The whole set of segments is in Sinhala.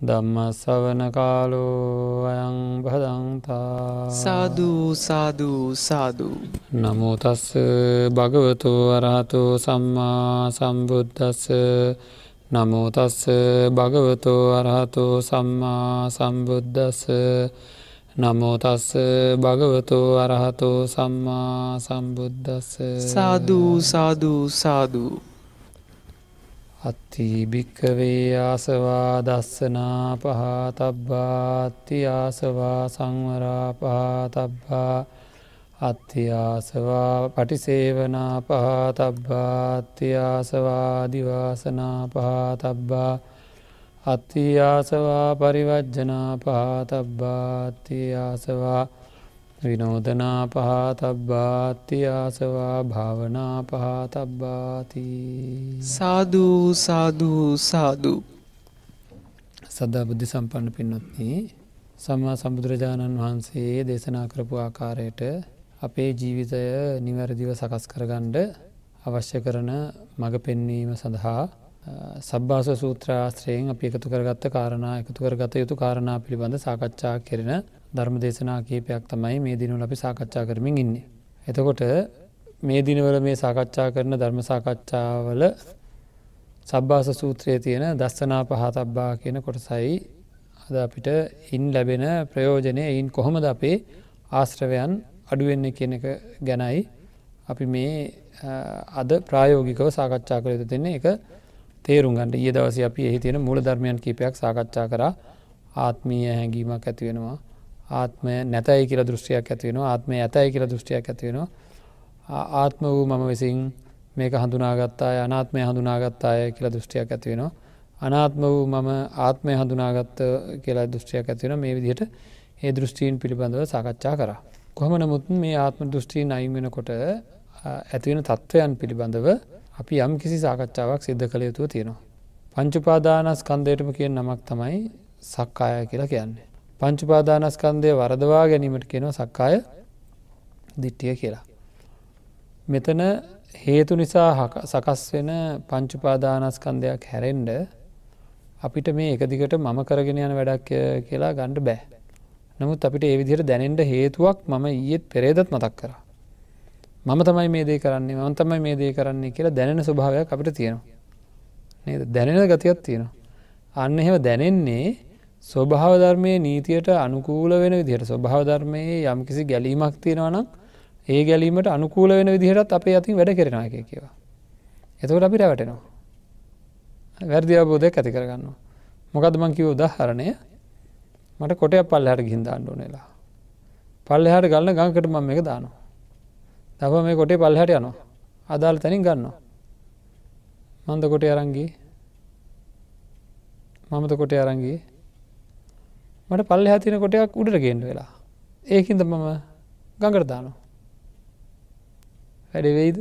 ධම්මස්සවන කාලෝ අයං භදන්තා. සාධූ සාධූ සාධූ නමුතස්ස භගවතු අරහතු සම්මා සම්බුද්ධස්ස නමුතස්ස භගවතු අරහතු සම්මා සම්බුද්ධස්ස නමෝතස්ස භගවතු අරහතු සම්මා සම්බුද්ධස්ස සාධූ සාධූ සාධූ අත්තිභික්කවේ ආසවා දස්සනා පහතබ්බාත්ති ආසවා සංවරා පහතබ්බා අත්තිආසවා පටිසේවනා පහතබ්බාත්ති ආසවාදිවාසනා පහතබ්බා අත්තිආසවා පරිවජ්ජනා පහතබ්බාත්ති ආසවා විනෝදනා පහතබ්බාති ආසවා භාවනා පහතබ්බාති සාධූ සාධූ සාධූ සදා බුද්ධි සම්පන්න පින්නොත්න සම්මා සම්බුදුරජාණන් වහන්සේ දේශනා කරපු ආකාරයට අපේ ජීවිතය නිවැරදිව සකස් කරගණ්ඩ අවශ්‍ය කරන මඟ පෙන්වීම සඳහා සබ්භාස සූත්‍රාස්ත්‍රයෙන් අපි එකතු කරගත්ත කාරණා එකතු කරගත යුතු කාරණා පිළිබඳ සාකච්ඡා කෙරෙන ධර්ම දේශනා කීපයක් තමයි මේ දිනවල අපි සාකච්ඡා කරමින් ඉන්නේ. එතකොට මේ දිනවල මේ සාකච්ඡා කරන ධර්ම සාකච්ඡාවල සබ්භාස සූත්‍රයේ තියෙන දස්සනා පහතබ්බා කියන කොටසයි අද අපිට ඉන් ලැබෙන ප්‍රයෝජනය එයින් කොහොමද අපේ ආශ්‍රවයන් අඩුවෙන්නේ කියන එක ගැනයි අපි මේ අද ප්‍රායෝගිකව සාකච්ඡා කළ යුතු දෙන්නේ. එක තේරුම් ගන්ට ඒ දවස අපි එහි තියෙන මූල ධර්මයන් කීපයක් සාකච්ඡා කර. ආත්මීය හැඟීමක් ඇතිවෙනවා ආත්මය නැතයි කියල දෘෂ්ටියක් ඇතිවෙනවා ආත්මය ඇතයි කියල දෘෂ්ටියක් ඇතිවෙනවා ආත්ම වූ මම විසින් මේක හඳුනාගත්තා අනාත්මය හඳුනාගත්තාය කියලා දෘෂ්ටියක් ඇතිවෙනවා අනාත්ම වූ මම ආත්මය හඳුනාගත්ත කියලා දෘෂ්ටියක් ඇතිවෙන මේ විදිහට ඒ දෘෂ්ටීන් පිළිබඳව සාකච්ඡා කර. කොහම නමුත් මේ ආත්ම දෘෂ්ටීන් අයිවෙනකොට ඇතිවෙන තත්ත්වයන් පිළිබඳව අපි යම් කිසි සාකච්ඡාවක් සිද්ධ කළ යුතුව තියෙනවා. පංචුපාදානස් කන්දයටම කියෙන් නමක් තමයි සක්කාය කියලා කියන්නේ. පංචුපාදානස්කන්දය වරදවා ගැනීමට කෙනවා සක්කාය දිට්ටිය කියලා. මෙතන හේතු නිසා සකස් වෙන පංචුපාදානස්කන්දයක් හැරෙන්ඩ අපිට මේ එකදිකට මම කරගෙන යන වැඩක් කියලා ගණ්ඩ බෑ. නමුත් අපිට ඒවිදිහට දැනෙන්ට හේතුවක් මම ඊයත් පෙරේදත් මතක් කර. මම තමයි මේ දේ කරන්නේ මන් තමයි මේ දේ කරන්නේ කියලා දැනෙන ස්වභාවයක් අපිට තියෙනවා. දැනෙන ගතියක් තියෙනවා. අන්න එහෙම දැනෙන්නේ ස්වභාව ධර්මය නීතියට අනුකූල වෙන විදිහට ස්වභාව ධර්මයේ යම් කිසි ගැලීමක් තියෙනවනම් ඒ ගැලීමට අනුකූල වෙන විදිහටත් අපේ අතින් වැඩ කරෙන එක කියවා. එතකට අපි රැවටෙනවා. වැරදි අබෝධයක් ඇති කරගන්නවා. මොකද මං කිව උදාහරණය මට කොටයක් පල්ලහට ගිහින්දාන්න ඕනෙලා. පල්ලෙහාට ගන්න ගංකට මම එක දානවා. දව මේ කොටේ පල්හට යනවා. අදාළ තැනින් ගන්නවා. මන්ද කොට අරංගී මමද කොට අරංගී මට පල්ල හැතින කොටයක් උඩට ගෙන්ඩ වෙලා. ඒකින්ද මම ගඟට දානවා. වැඩවෙයිද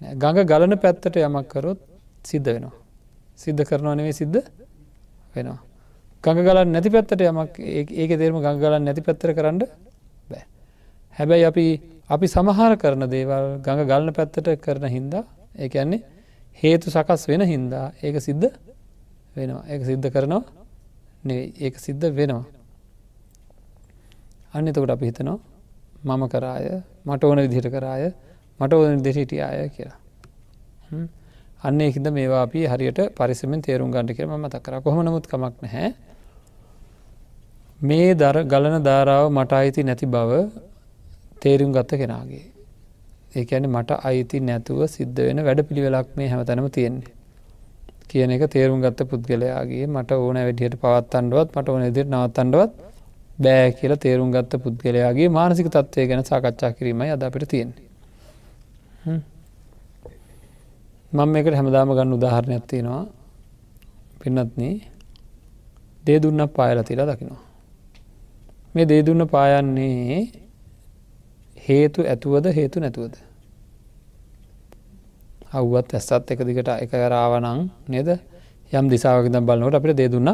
ගඟ ගලන පැත්තට යමක් කරොත් සිද්ධ වෙනවා. සිද්ධ කරනවා නෙවේ සිද්ධ වෙනවා. ගඟ ගලන් නැති පැත්තට යමක් ඒක තේරම ගඟ ගලන් නැති පැත්තර කරන්න බෑ. හැබැයි අපි අපි සමහර කරන දේවල් ගඟ ගලන පැත්තට කරන හින්දා ඒ ඇන්නේ හේතු සකස් වෙන හින්දා ඒක සිද්ධ වෙනවා. ඒක සිද්ධ කරනවා ඒක සිද්ධ වෙනවා. අන්න එතකොට අපි හිතනවා මම කරාය මට ඕන විදිහට කරාය මට ඕන දෙසිටිය අය කියලා. අන්න ඒහිද මේවා අපි හරියට පරිසමෙන් තේරුම් ගණඩ කියර ම තකර කොහොම නමුත් කමක් නැහැ. මේ දර ගලන ධාරාව මට අයිති නැති බව තේරුම් ගත්ත කෙනාගේ. ඒකැන මට අයිති නැතුව සිද්ධ වෙන වැඩ පිළිවෙලක් මේ හැමතැනම තියෙන්නේ. කියන එක තේරුම් ගත්ත පුද්ගලයාගේ මට ඕන වැඩියට පවත්තන්ඩුවත් මට ඕන දෙට නවත්තන්ඩුවත් බෑ කියල තේරුම් ගත්ත පුද්ගලයාගේ මානසික තත්වය ගැන සාකච්ඡා කිරීමයි අද අපිට තියෙන්නේ. මං එකට හැමදාම ගන්න උදාහරණයක් තියෙනවා. පින්නත්න දේ දුන්න පායල තිලා දකිනවා. මේ දේ දුන්න පායන්නේ හේතු ඇතුවද හේතු නැතුවද. අව්වත් ඇස්සත් එක දිගට එක රාවනං නේද යම් දිසාාවක දම් බලන්නට අපිට දේදුන්න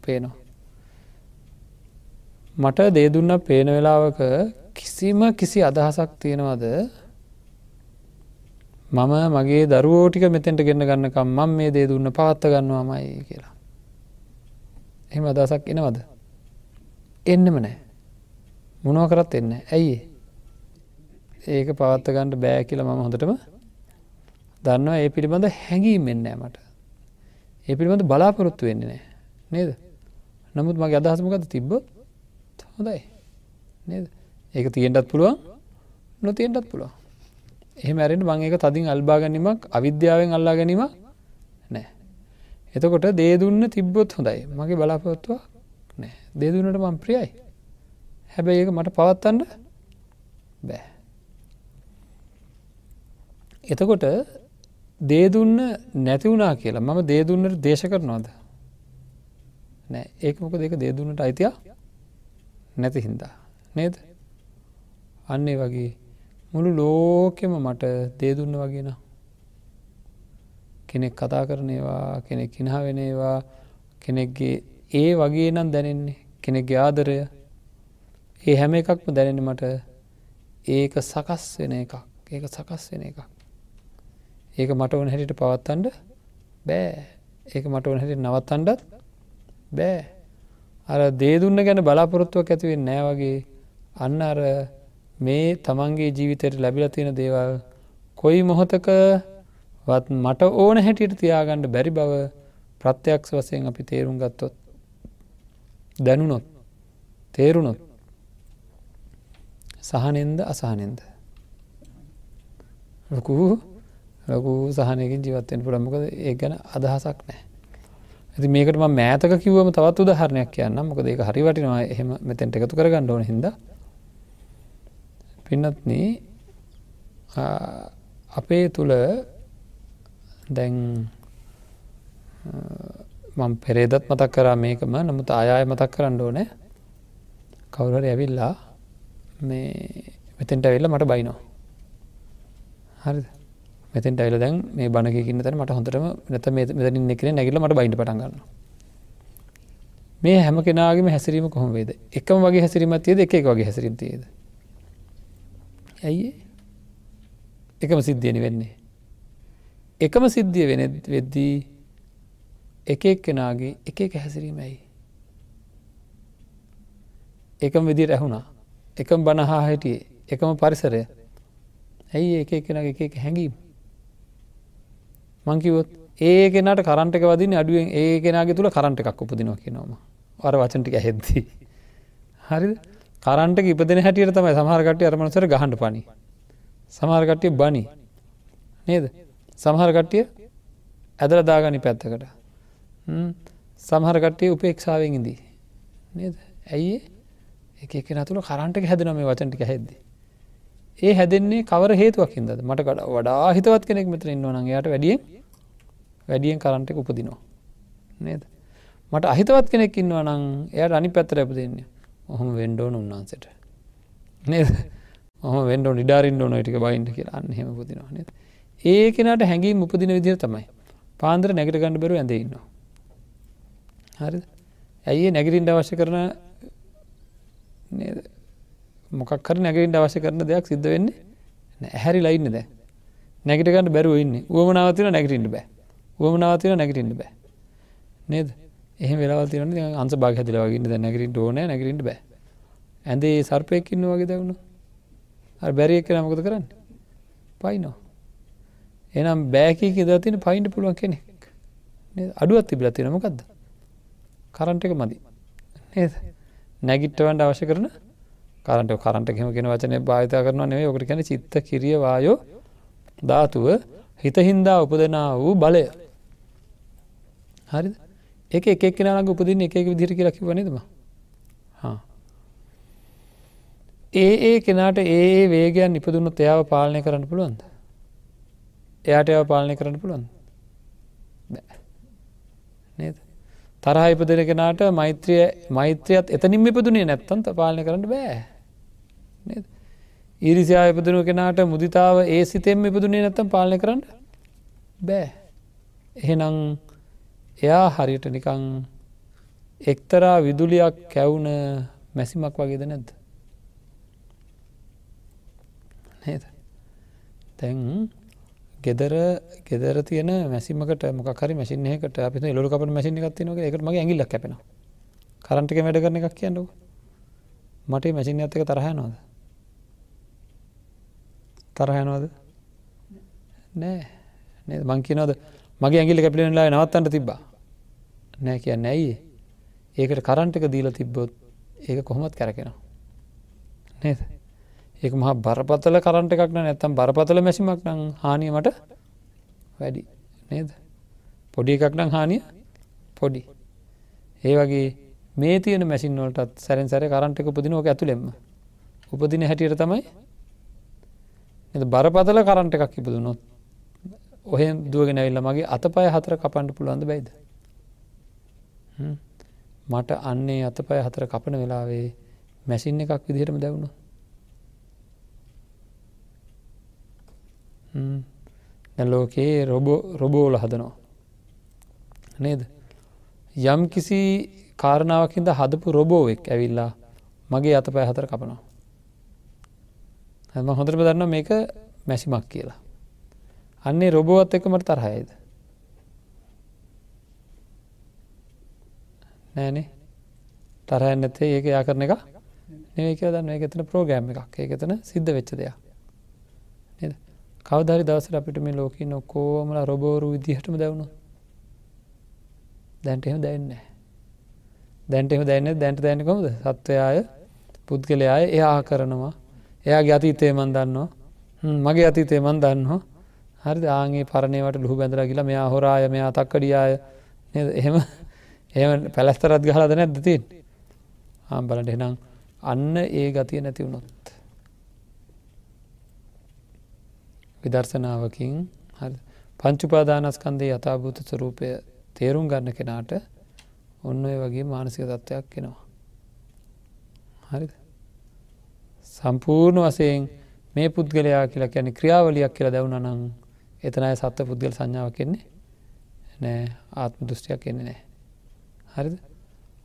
පේනවා. මට දේදුන්න පේන වෙලාවක කිසිම කිසි අදහසක් තියෙනවද මම මගේ දරුවෝටික මෙතෙන්ට ගෙන්න්න ගන්නකම් මං මේ දේ දුන්න පවත්ත ගන්නවාමයි කියලා. එහෙම අදසක් එනවද. එන්නම නෑ. මොනව කරත් එන්න ඇයි ඒක පවත්ත ගන්නට බෑ කියල මම හොඳටම දන්නවා ඒ පිළිබඳ හැඟීම් එන්නෑ මට. ඒ පිළිබඳ බලාපොරොත්තු වෙන්නේ නෑ නේද. නමුත් මගේ අදහසමකද තිබ්බ හොඳයි. නේද? ඒක තියෙන්ටත් පුළුවන් නොතියෙන්ටත් පුළුවන්. එහෙම ඇරෙන මං ඒක තදින් අල්බා ගැනීමක් අවිද්‍යාවෙන් අල්ලා ගැනීම නෑ එතකොට දේදුන්න තිබ්බොත් හොඳයි. මගේ බලාපොත්තුව නෑ දේදුන්නට මං ප්‍රියයි. හැබැයි ඒක මට පවත්තන්න බෑ. එතකොට දේදුන්න නැතිවුණා කියලා. මම දේදුන්නට දේශ කරනවාද? නෑ. ඒක මොක දෙක දේදුන්නට අයිතියා නැති හින්දා. නේද? අන්නේ වගේ මුළු ලෝකෙම මට දේදුන්න වගෙන කෙනෙක් කතා කරනේවා කෙනෙක් කිනහ වෙනේවා කෙනෙක්ගේ ඒ වගේ නම් දැනෙන්නේ කෙනෙක්ගේ ආදරය. ඒ හැම එකක්ම දැනෙන මට ඒක සකස් වෙන එකක්. ඒක සකස් වෙන එකක්. ඒක මට ඕන හැටිට පවත්තන්ඩ බෑ. ඒක මට ඕන හැට නවත්තන්ඩත් බෑ. අර දේදුන්න ගැන බලාපොරොත්තුවක් ඇතිවෙන් නෑ වගේ. අන්න අර මේ තමන්ගේ ජීවිතයට ලැබිල තියෙන දේවල් කොයි මොහොතක වත් මට ඕන හැටියට තියාගණ්ඩ බැරි බව ප්‍රත්‍යයක්ෂ වසයෙන් අපි තේරුම් ගත්තොත් දැනුනොත් තේරුණොත් සහනෙන්ද අසානෙන්ද ලොකු ලොකු සහනයකින් ජීවත්තයෙන් පුළමකද ඒ ගැන අදහසක් නෑ ඇති මේකට මෑතක කිවම තවත් උදහරණයක් කියන්න මොකද ඒක හරි වටිනවා. එහෙම මෙතැන්ට එකතු කර ගණ්ඩෝන හිද පින්නත්න අපේ තුළ දැන් මං පෙරේදත් මතක් කරා මේකම. නමුත් ආයාය මතක් කරන්න ඕනෑ. කවුරර ඇවිල්ලා මේ මෙතෙන්ට ඇවිල්ල මට බයිනෝ හරිද? මෙතෙන්ට ඇවිල දැන් මේ බණකින්න තැන මට හොඳටම නැත මෙතනින් එකන නැගල මට බයිට පටගන්න මේ හැම කෙනගේම හැසිරීම කොහොම වේද? එකම වගේ හැසිරීමත් තියද? එක වගේ හැසිරින් තියද? ඇයි එකම සිද්ධියනි වෙන්නේ එකම සිද්ධිය වෙන වෙද්දී එක එක් කෙනාගේ එක එක හැසිරීම ඇයි? එකම විදිට ඇහුණා. එකම බණහා හිටියේ. එකම පරිසරය. ඇයි ඒ කෙන එක එක හැඟීම්? මංකිවොත් ඒ කෙනට කරන්ටක වදින අඩුවෙන් ඒ කෙනගේ තුළ කරන්ට එකක් උපදිනවා කියනවම අර වචන්ටික හැද්දී හරි කරන්ට ඉපදෙන හැටියට තමයි සමහරකටය අරමනසර ගහන්ඩ පනි සමහරකට්ටිය බනි නේද? සමහරකට්ටිය ඇදල දාගනි පැත්තකට. සමහරකට්ටිය උපේක්ෂාවෙන් ඉදී නේද? ඇයි එක එක නතුළ කරන්ට හැදනම වචන්ටික හැද්දී ඒ හැදෙන්නේ කවර හේතුවකින්ද? මට වඩා හිතවත් කෙනෙක් මෙතර ඉන්නවන යායට වැඩියෙන් වැඩියෙන් කරන්ටක උපදිනවා. නේද? මට අහිතවත් කෙනෙක් ඉන්නවා නං එයට අනි පැත්තර ඇප දෙන්නේ ඔහොම වෙන්ඩෝන උන්නාන්සට නේද? ඔහම වෙන්ඩෝ නිඩාරින් ඩෝන ටික බයින්ට කියලා. අන්න හෙම පුතිනවා නේද? ඒ කෙනට හැඟී උපදින විදිර තමයි පාන්දර නැගට ගණඩ බැරු ඇඳ ඉන්නවා. හරි ඇයි නැගරින්ට අවශ්‍ය කරන නේද? මොකක්කර නැගරින්ට අවශ්‍ය කරන දෙයක් සිද්ධ වෙන්නේ හැරි ලයින්න ද නැගටගන්න බැරුව ඉන්න. වුවමනාවතින නැගටින්ට බෑ. වුවමනාවතින නැගටින්ට බෑ. නේද? එහ වෙලාවතින අන්ස භාග හැතිලවගන්න ද නැගරින්ට ඕන නැගරින්ට බෑ. ඇඳේ සර්පයකින්න වගේ දවුණු බැරි එක්ක නමකද කරන්න? පයිනෝ එනම් බෑකීක දතින පයින්ට පුළුවන් කෙනෙක්. අඩුවත් තිබිල තින මොකක්ද කරන්ට එක මදි. නේද? නැගිට්ටවන්ට අවශ්‍ය කරන කරන්ට කරන්ට හෙම කෙන වචනය භාවිත කරනවා නෙවේ ඔකට කැන චිත්ත කිරියවායෝ ධාතුව හිතහින්දා උපදනා වූ බලය. හරි එක එක කෙනලඟ උපදින්න එක විදිරි කියලා කිවනදම ඒ ඒ කෙනාට ඒ වේගයන් ඉපදුන්නු එයාව පාලනය කරන්න පුළුවන්ද? එයාට එව පාලනය කරන්න පුළුවන් නේද? තරහ ඉපදෙන කෙනාට මෛත්‍රිය මෛත්‍රියත් එතනින් ඉපදුනේ නැත්තන්ත පාලනය කරන්න බෑ. නේද? ඊරිසියා ඉපදනු කෙනාට මුදිතාව ඒ සිතෙම ඉපදුනේ නැත්තම් පාලනය කරන්න? බෑ. එහෙනම් එයා හරියට නිකං එක්තරා විදුලියක් කැවුන මැසිමක් වගේද නැද්ද? නේද? තැන් ගෙදර ගෙදර තියන මැසිමකට මොකරි මසිනකට අප ලො කප මසින එකත්තිනක එකට මගේ ඇගිල්ලක් කැපෙන කරන්ටික වැඩ කරන එකක් කියන්නක. මට මැසින් ඇත්තක තරහ නොද තරහනවාද නෑ. මංකිනවද මගේ ඇගිලි කැපිලෙනලා නවත්තන්ට තිබ්බා. නෑ කියන්න ඇයි ඒකට කරන්ටික දීල තිබ්බොත් ඒක කොහොමත් කැරකෙනවා. නේද? ඒක මහා බරපතල කරන්ට එකක් නැත්තම් බරපතල මැසිමක් නං හානියමට වැඩි. නේද? පොඩි එකක් නං හානිය පොඩි. ඒ වගේ මේ තියන මැසින් වලටත් සැරෙන් සැර කරන්ටක උපදිනෝක ඇතුළෙම උපදින හැටියට තමයි බරපතල කරන්ට එකක් ඉපදුනොත් ඔහ දුවගෙන ඇවිල්ල මගේ අත පය හතර කපන්ට පුළුවන්ද බයිද මට අන්නේ අත පය හතර කපන වෙලාවේ මැසින් එකක් විදිහටම දැවුණු ලෝකයේ රොබෝ රොබෝල හදනවා. නේද? යම් කිසි කාරණාවකින්ද හදපු රොබෝවෙක් ඇවිල්ලා මගේ අත පය හතර කපනවා. හැම හොඳට දන්න මේක මැසිමක් කියලා. අන්නේ රොබෝවත් එක මට තරහයද? නෑනේ. තරහ නැතේ ඒක යා කරන එක නෙවේ කියලා දන්න එක එතන ප්‍රෝගෑම් එකක්. ඒක එතන සිද්ධ වෙච්ච දෙයක්. නේද? කවදරි දවසට අපිට මේ ලෝක නොකෝමල රොබෝරු විදිහටම දැවුණු. දැන්ට එහෙම දැන්න දැන්ට එම දැන්න දැන්ට දැන්න කොමද සත්වයාය පුද්ගලයාය එයා කරනවා. එයාගේ අතීතය මන් දන්නවා. මගේ අතීතය මන් දන්නවා. හරි ආගේ පරණයවට ලුහු බැඳලා කියලා මෙයා හොරාය මෙයා තක්කඩියාය එහෙම එහෙම පැලස්තරත් ගහලාද නැද්ද තින් ආම් බලට එනම් අන්න ඒ ගතිය නැති වුණොත්. විදර්ශනාවකින් පංචුපාදානස්කන්දේ යථභූත ස්වරූපය තේරුම් ගන්න කෙනාට ඔන්න ඔය වගේ මානසික තත්ත්වයක් කෙනවා හරි සම්පූර්ණ වසයෙන් මේ පුද්ගලයා කියලා කියන ක්‍රියාවලියක් කියලා දැවුණ නං එතනයි සත්ව පුද්ගල සංඥාව කෙන්නේ නෑ. ආත්ම දෘෂ්ටියක් කෙන්නේ නෑ. හරිද?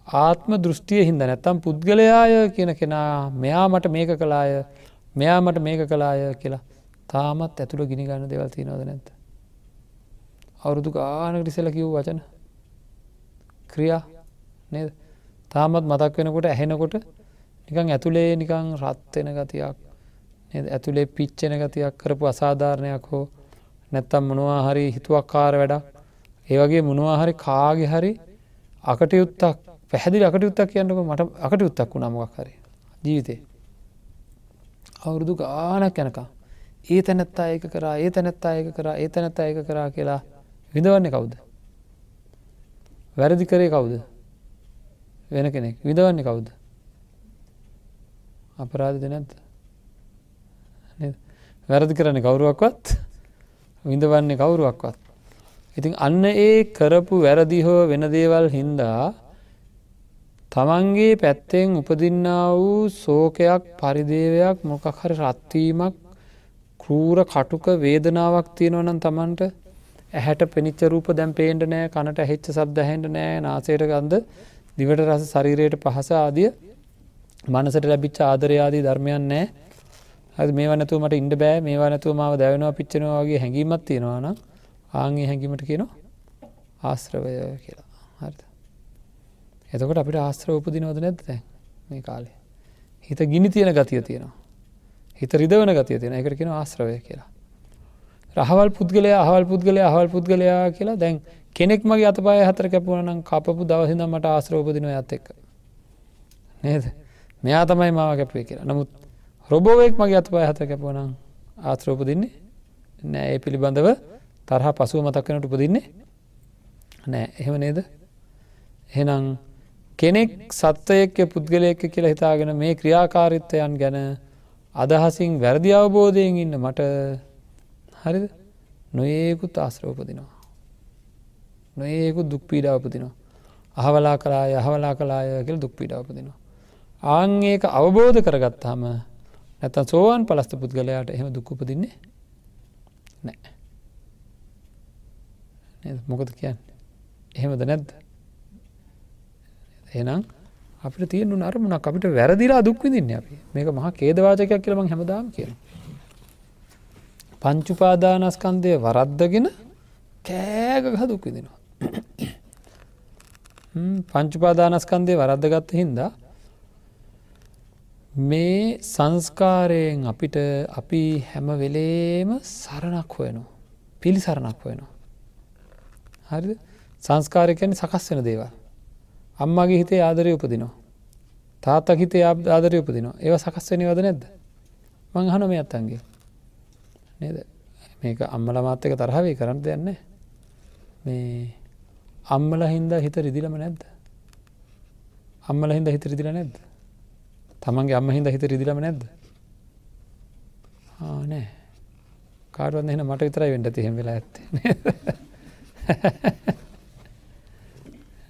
ආත්ම දෘෂ්ටිය හින්ද නැත්තම් පුද්ගලයාය කියන කෙනා මෙයා මට මේක කලාය මෙයා මට මේක කලාය කියලා තාමත් ඇතුළ ගිනි ගන්න දෙවල් තියනවද නැත අවුරුදු ගානකට ඉසල කිව් වචන ක්‍රියා නේද? තාමත් මතක් වෙනකොට ඇහෙනකොට නිකං ඇතුළේ නිකං රත්වෙන ගතියක් ඇතුළේ පිච්චෙන ගතියක් කරපු අසාධාරණයක් හෝ නැත්තම් මොනවා හරි හිතුවක් කාර වැඩක් ඒවගේ මොනවා හරි කාගෙ හරි අකටයුත්තක් පැහැදිලි අකටයුත්තක් කියන්නක මට අකටයුත්තක් වුණා මොක් හරි. ජීවිතේ. අවුරුදු ගානක් යැනකා ඒ තැනැත්තා ඒක කරා ඒ තැනැත්තා ඒක කරා ඒ තැනැත්තා ඒක කරා කියලා විඳවන්නේ කවුද? වැරදි කරේ කවුද? වෙන කෙනෙක්. විඳවන්නේ කවුද? අපරාධ දෙනැත්ත? වැරදි කරන්නේ කවුරුවක්වත්? විඳවන්නේ කවුරුවක්වත්? ඉතින් අන්න ඒ කරපු වැරදි හෝ වෙන දේවල් හින්දා තමන්ගේ පැත්තෙන් උපදින්න වූ සෝකයක් පරිදේවයක් මොකක් හරි රත්වීමක් කරූර කටුක වේදනාවක් තියෙනවනම් තමන්ට ඇහැට පෙනිච්ච රූප දැම් පේන්ට නෑ කනට හෙච්ච සබ්ද හැන්ට නෑ නාසයට ගන්ද දිවට රස ශරීරයට පහස ආදිය මනසට ලැබිච්ච ආදරයාදී ධර්මයන් නෑ. ඇ මේ වනතුව මට ඉන්ඩ බෑ. මේ වනතුව මාව දැවෙනවා පිච්චනවාගේ හැඟීමත් තියෙනවාන ආගේ හැඟීමට කියනවා ආශ්‍රවය කියලා. හරිත එතකොට අපිට ආශ්‍ර උපදිනවද නැද්ද මේ කාලේ? හිත ගිනි තියෙන ගතිය තියෙනවා. හිත රිදවන ගතිය තියෙන එකට කියෙන ආශ්‍රවය කියලා. රහවල් පුද්ගලය අහවල් පුද්ගලය අහවල් පුද්ගලයා කියලා දැන් කෙනෙක් මගේ අතපය හතර කැපුවනම් කපපු දවසිද මට ආශ්‍රෝපදින ඇත් එක්ක. නේද? මෙයා තමයි මාව කැපේ කියලා. නමුත් රොබෝවෙක් මගේ අතපය හතර කැපුවනම් ආශ්‍රෝපදින්නේ නෑ. ඒ පිළිබඳව තරහ පසුව මතක්කනට උපදින්නේ නෑ. එහෙම නේද? එහෙනම් කෙනෙක් සත්වයෙක්ක පුද්ගලයෙක්ක කියලා හිතාගෙන මේ ක්‍රියාකාරිත්තයන් ගැන අදහසින් වැරදි අවබෝධයෙන් ඉන්න මට හරිද? නොඒකුත් ආශ්‍රෝපදිනවා නොඒකුත් දුක් පීඩාවපතිනවා අහවලා කලාය අහවලා කලාය කියල දුක් පීඩාවපදිනවා ආං ඒක අවබෝධ කරගත්තාම නැත සෝවාන් පලස්ත පුද්ගලයාට එහෙම දුක්කුපදින්නේ නෑ මොකද කියන්න? එහෙමද නැද්ද? එනම් අපිට තියෙනු නරමුණක් අපිට වැරදිලා දුක්විදින්න අපි. මේක මහා කේදවාචකයක් කියලම හැමදාම් කියන පංචුපාදානස්කන්දය වරද්දගෙන කෑගහ දුක්විදිනවා පංචුපාදානස්කන්දය වරද්දගත්ත හින්දා මේ සංස්කාරයෙන් අපිට අපි හැම වෙලේම සරණක් හොයනවා. පිළිසරණක් හොයනවා. හරි සංස්කාරයකැන සකස් වෙන දේවල්. අම්මගේ හිතේ ආදරය උපදිනවා. තාත්තක් හිතේ ආදරය උපදිනවා. ඒව සකස් වෙන වද නැද්ද? මං හන මේ අත්තන්ගේ. නේද? මේක අම්මල මාත්තක තරහවේ කරන්න දෙන්න මේ අම්මල හින්දා හිත රිදිලම නැද්ද? අම්මල හින්ද හිත රිදිල නැද්ද? තමන්ගේ අම්ම හින්ද හිත රිදිලම නැද්ද? නෑ. කාරුවන් එන මට විතරයි වෙන්ට තිහෙම වෙලා ඇත්තේ.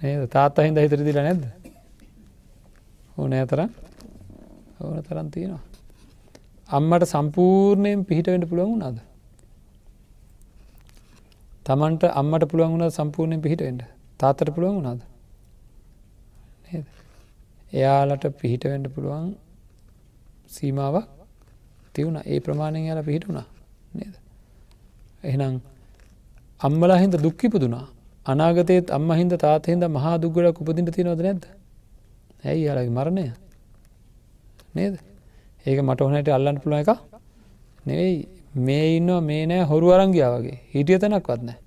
නේද? තාත්තා හින්ද හිතර දිලා නැද්ද? ඕනෑ තරම්. ඕන තරන් තියෙනවා. අම්මට සම්පූර්ණයෙන් පිහිටවෙන්ට පුළුවන් වුණාද? තමන්ට අම්මට පුළුවන් වුණ සම්පූර්ණයෙන් පිහිටවෙන්ට තාත්තට පුළුවන් වුණාද? එයාලට පිහිටවෙන්ට පුළුවන් සීමාවක් තිවුණ ඒ ප්‍රමාණයෙන් යාල පිහිටුුණා නේද? එහෙනම් අම්මලා හින්ද දුක්කිපුදුනා අනාගතයත් අම්ම හින්ද තාතහින්ද මහා දුගලක් උපදිට තිනවද නැද්ද? ඇයි යාලගේ මරණය? නේද? ඒක මට හොනට අල්ලන්න පුළුව එක නෙවෙයි. මේ ඉන්නවා මේ නෑ හොරු අරංගියා වගේ. හිටිය තැනක් වත්නෑ